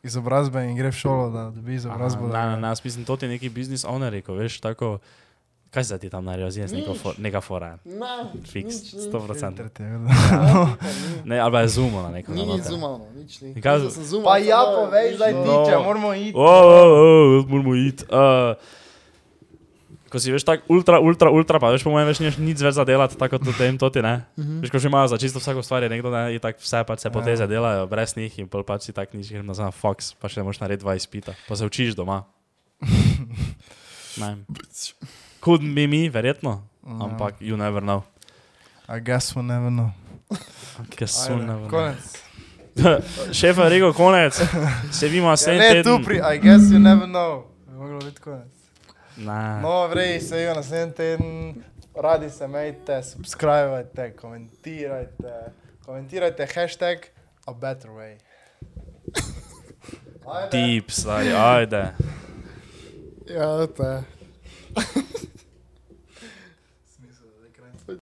izobrazbe in gre v šolo, da dobi izobrazbo. Aha, da Ne, ne, ga- ne, jaz mislim, to ti je neki biznis owner rekel, veš, tako. Kaj se ti tam naredijo, zdaj je Nič. neka fora, Ne, fiks, nič ni. 100%. Filter ti je, da- Ne, ali je zoom na neko. Ni noter. nič ni. Kaj- sem zumal, Pa ja, povej zdaj No. če moramo iti. O, o, o, moramo iti. Uh, ko si veš tako ultra, ultra, ultra, pa veš po mojem, veš nimaš nič več za delati, tako kot tem toti, ne? Mhm. Veš, ko že imajo za čisto vsako stvar, je nekdo, ne, in tako vse pač se poteze Ja. delajo, brez njih in pol pač si tak nič, grem nazaj na Fox, pa še ne moš narediti dva izpita, pa se učiš doma. ne. Couldn't be me, verjetno, Ja. ampak you never know. I guess we'll never know. So Ajde, never know. Konec. Šef je rekel konec, se vidimo Ja, naslednji ne, tu teden. pri I guess you never know. Bi moglo biti konec. Ne. No, vrej, se jo naslednji teden. Radi se majte, subskrbajte, komentirajte. Komentirajte hashtag a better way. Ajde. Tip, stari, ajde. Ja, te.